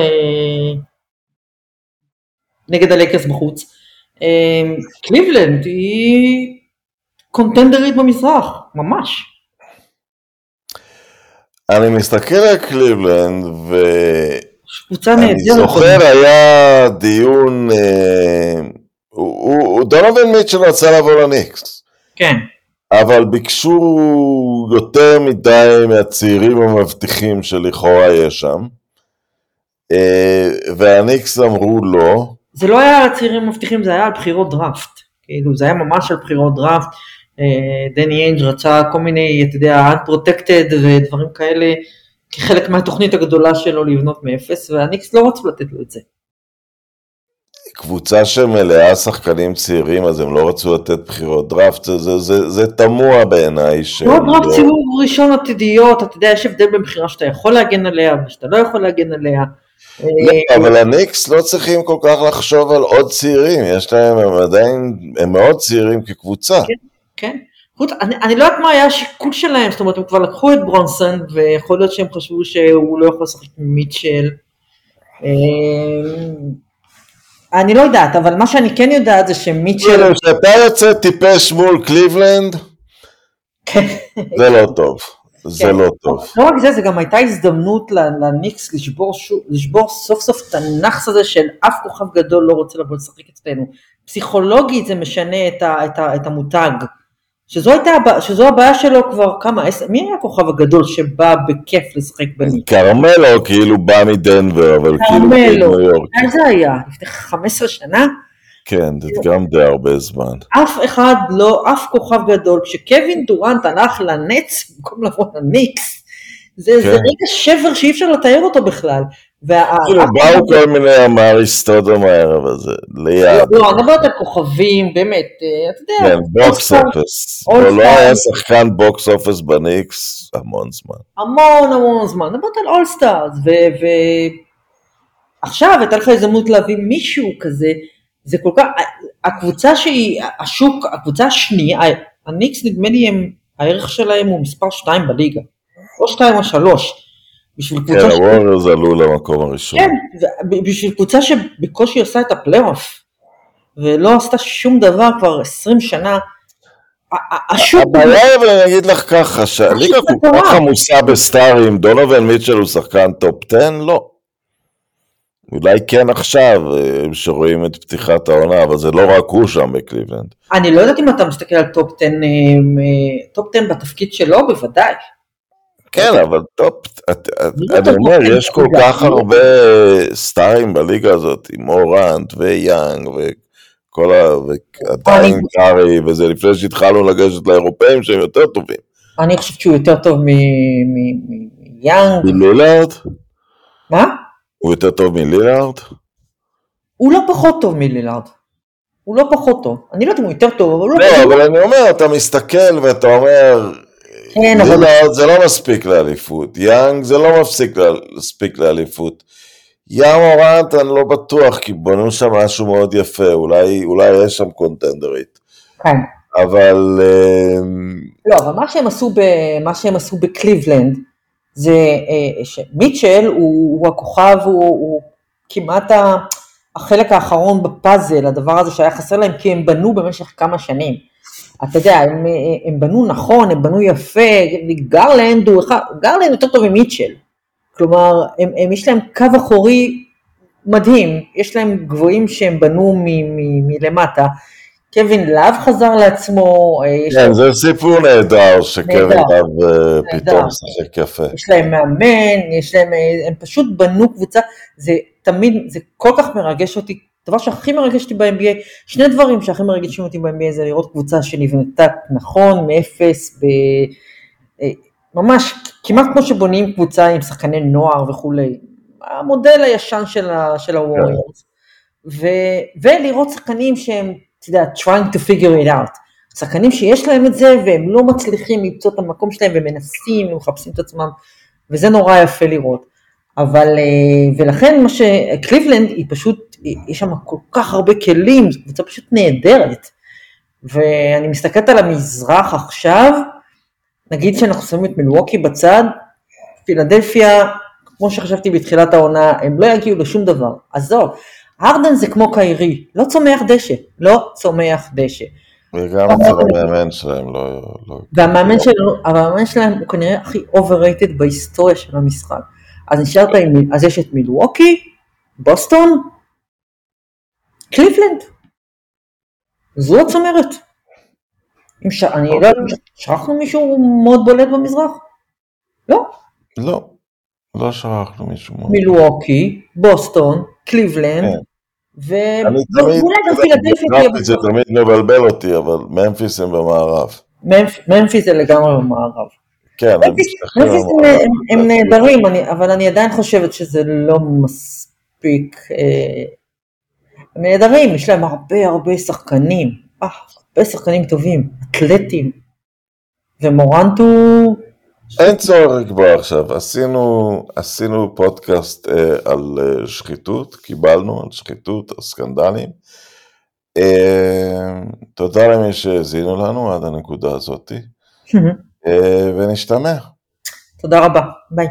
נגד הלייקרס בחוץ. אה, קליבלנד היא קונטנדרית במזרח, ממש. אני מסתכל על קליבלנד ו... קבוצה נהדרת. אני זוכר היה דיון, אה, דונובן מיטשל רצה לבוא לניקס. כן. אבל ביקשו יותר מדי מהצעירים המבטיחים שלכאורה יש שם, אה, והניקס אמרו לא. זה לא היה על הצעירים המבטיחים, זה היה על בחירות דראפט. כאילו, זה היה ממש על בחירות דראפט. אה, דני איינג' רצה כל מיני, אתה יודע, unprotected ודברים כאלה. כחלק מהתוכנית הגדולה שלו לבנות מאפס, והניקס לא רצו לתת לו את זה. קבוצה שמלאה שחקנים צעירים, אז הם לא רצו לתת בחירות דראפט, זה, זה, זה, זה תמוה בעיניי. לא דראפט לא... סיבוב ראשון עתידיות, אתה יודע, יש הבדל בין בחירה שאתה יכול להגן עליה ושאתה לא יכול להגן עליה. לא, אבל הניקס לא צריכים כל כך לחשוב על עוד צעירים, יש להם, הם עדיין, הם מאוד צעירים כקבוצה. כן, כן. אני, אני לא יודעת מה היה השיקול שלהם, זאת אומרת הם כבר לקחו את ברונסון ויכול להיות שהם חשבו שהוא לא יכול לשחק עם מיטשל. אמ, אני לא יודעת, אבל מה שאני כן יודעת זה שמיטשל... כשאתה יוצא טיפש מול קליבלנד, כן. זה לא טוב. זה כן. לא טוב. לא רק זה, זה גם הייתה הזדמנות לניקס לשבור, סוף סוף את הנאחס הזה של אף כוכב גדול לא רוצה לבוא לשחק אצלנו. פסיכולוגית זה משנה את המותג. שזו, הייתה, שזו הבעיה שלו כבר כמה, מי היה הכוכב הגדול שבא בכיף לשחק בליגה? קרמלו כאילו בא מדנבר, אבל כאילו בניו יורק. מה זה היה? לפני 15 שנה? כן, זה גם די הרבה זמן. אף אחד לא, אף כוכב גדול, כשקווין דורנט הלך לנץ במקום לבוא לניקס, זה, כן. זה רגע שבר שאי אפשר לתאר אותו בכלל. כאילו באו כל מיני אמריסטודום הערב הזה, ליד. לא, אני מדברת על כוכבים, באמת, אה, אתה יודע. כן, box office. לא היה שחקן box office בניקס המון זמן. המון המון זמן, אני מדברת על all stars, ועכשיו הייתה לך הזדמנות להביא מישהו כזה, זה כל כך, הקבוצה שהיא, השוק, הקבוצה השנייה, הניקס נדמה לי הם, הערך שלהם הוא מספר 2 בליגה, או 2 או 3. בשביל קבוצה... כן, הווריורס עלו למקום הראשון. כן, בשביל קבוצה שבקושי עושה את הפלייאוף, ולא עשתה שום דבר כבר 20 שנה. הבעיה אבל אני אגיד לך ככה, שהליגה כל כך עמוסה בסטארים, דונובן מיטשל הוא שחקן טופ 10? לא. אולי כן עכשיו, אה, שרואים את פתיחת העונה, אבל זה לא רק הוא שם בקליבלנד. אני לא יודעת אם אתה מסתכל על טופ 10, טופ 10 בתפקיד שלו, בוודאי. כן, אבל טופ, אני אומר, יש כל כך הרבה סטארים בליגה הזאת, עם מורנט ויאנג וכל ה... ועדיין קארי, וזה לפני שהתחלנו לגשת לאירופאים שהם יותר טובים. אני חושבת שהוא יותר טוב מיאנג. מלילארד? מה? הוא יותר טוב מלילארד? הוא לא פחות טוב מלילארד. הוא לא פחות טוב. אני לא יודעת אם הוא יותר טוב, אבל הוא לא, לא אבל אני אומר, אתה מסתכל ואתה אומר, כן, לילארד זה לא מספיק לאליפות, יאנג זה לא מפסיק להספיק לאליפות. ים אורנט אני לא בטוח, כי בנו שם משהו מאוד יפה, אולי, אולי יש שם קונטנדרית. כן. אבל... לא, אבל מה שהם עשו, ב, מה שהם עשו בקליבלנד, זה אה, שמיטשל הוא, הוא הכוכב, הוא, הוא כמעט החלק האחרון בפאזל, הדבר הזה שהיה חסר להם, כי הם בנו במשך כמה שנים. אתה יודע, הם, הם בנו נכון, הם בנו יפה, גרלנד הוא אחד, גרלנד יותר טוב ממיטשל. כלומר, הם, הם, יש להם קו אחורי מדהים, יש להם גבוהים שהם בנו מ, מ, מלמטה. קווין לאב חזר לעצמו. אה, כן, זה סיפור נהדר שקווין לאב אה, פתאום משחק יפה. יש להם מאמן, יש להם, אה, הם פשוט בנו קבוצה, זה תמיד, זה כל כך מרגש אותי. הדבר שהכי מרגש אותי ב-NBA, שני דברים שהכי מרגשים אותי ב-NBA זה לראות קבוצה שנבנתה נכון, מאפס, ב... ממש כמעט כמו שבונים קבוצה עם שחקני נוער וכולי. המודל הישן של הווריורס. כן. ולראות שחקנים שהם אתה יודע, trying to figure it out. שחקנים שיש להם את זה והם לא מצליחים למצוא את המקום שלהם ומנסים ומחפשים את עצמם, וזה נורא יפה לראות. אבל, אה, ולכן מה שקליבלנד היא פשוט, יש שם כל כך הרבה כלים, זו קבוצה פשוט נהדרת. ואני מסתכלת על המזרח עכשיו, נגיד שאנחנו שמים את מלווקי בצד, פילדלפיה, כמו שחשבתי בתחילת העונה, הם לא יגיעו לשום דבר, עזוב, הרדן זה כמו קיירי, לא צומח דשא, לא צומח דשא. וגם אצל המאמן שלהם לא... לא והמאמן שלהם, המאמן שלהם הוא כנראה הכי overrated בהיסטוריה של המשחק. אז נשארת עם, אז יש את מילווקי, בוסטון, קליבלנד. זו הצמרת. ש... אני לא יודע, שכחנו מישהו מאוד בולט במזרח? לא. לא, לא שכחנו מישהו מאוד. מילווקי, בוסטון, קליבלנד, כן. ואולי גם פילדלפיה זה תמיד מבלבל אותי, אבל ממפיס הם במערב. ממפיס זה לגמרי במערב. כן, ממפיס הם נהדרים, אבל אני עדיין חושבת שזה לא מספיק. הם נהדרים, יש להם הרבה הרבה שחקנים, אה, הרבה שחקנים טובים, אתלטים. ומורנטו אין צורך לקבוע עכשיו, עשינו, עשינו פודקאסט אה, על אה, שחיתות, קיבלנו על שחיתות, על סקנדלים. אה, תודה למי שהאזינו לנו עד הנקודה הזאת, אה, ונשתמע. תודה רבה, ביי.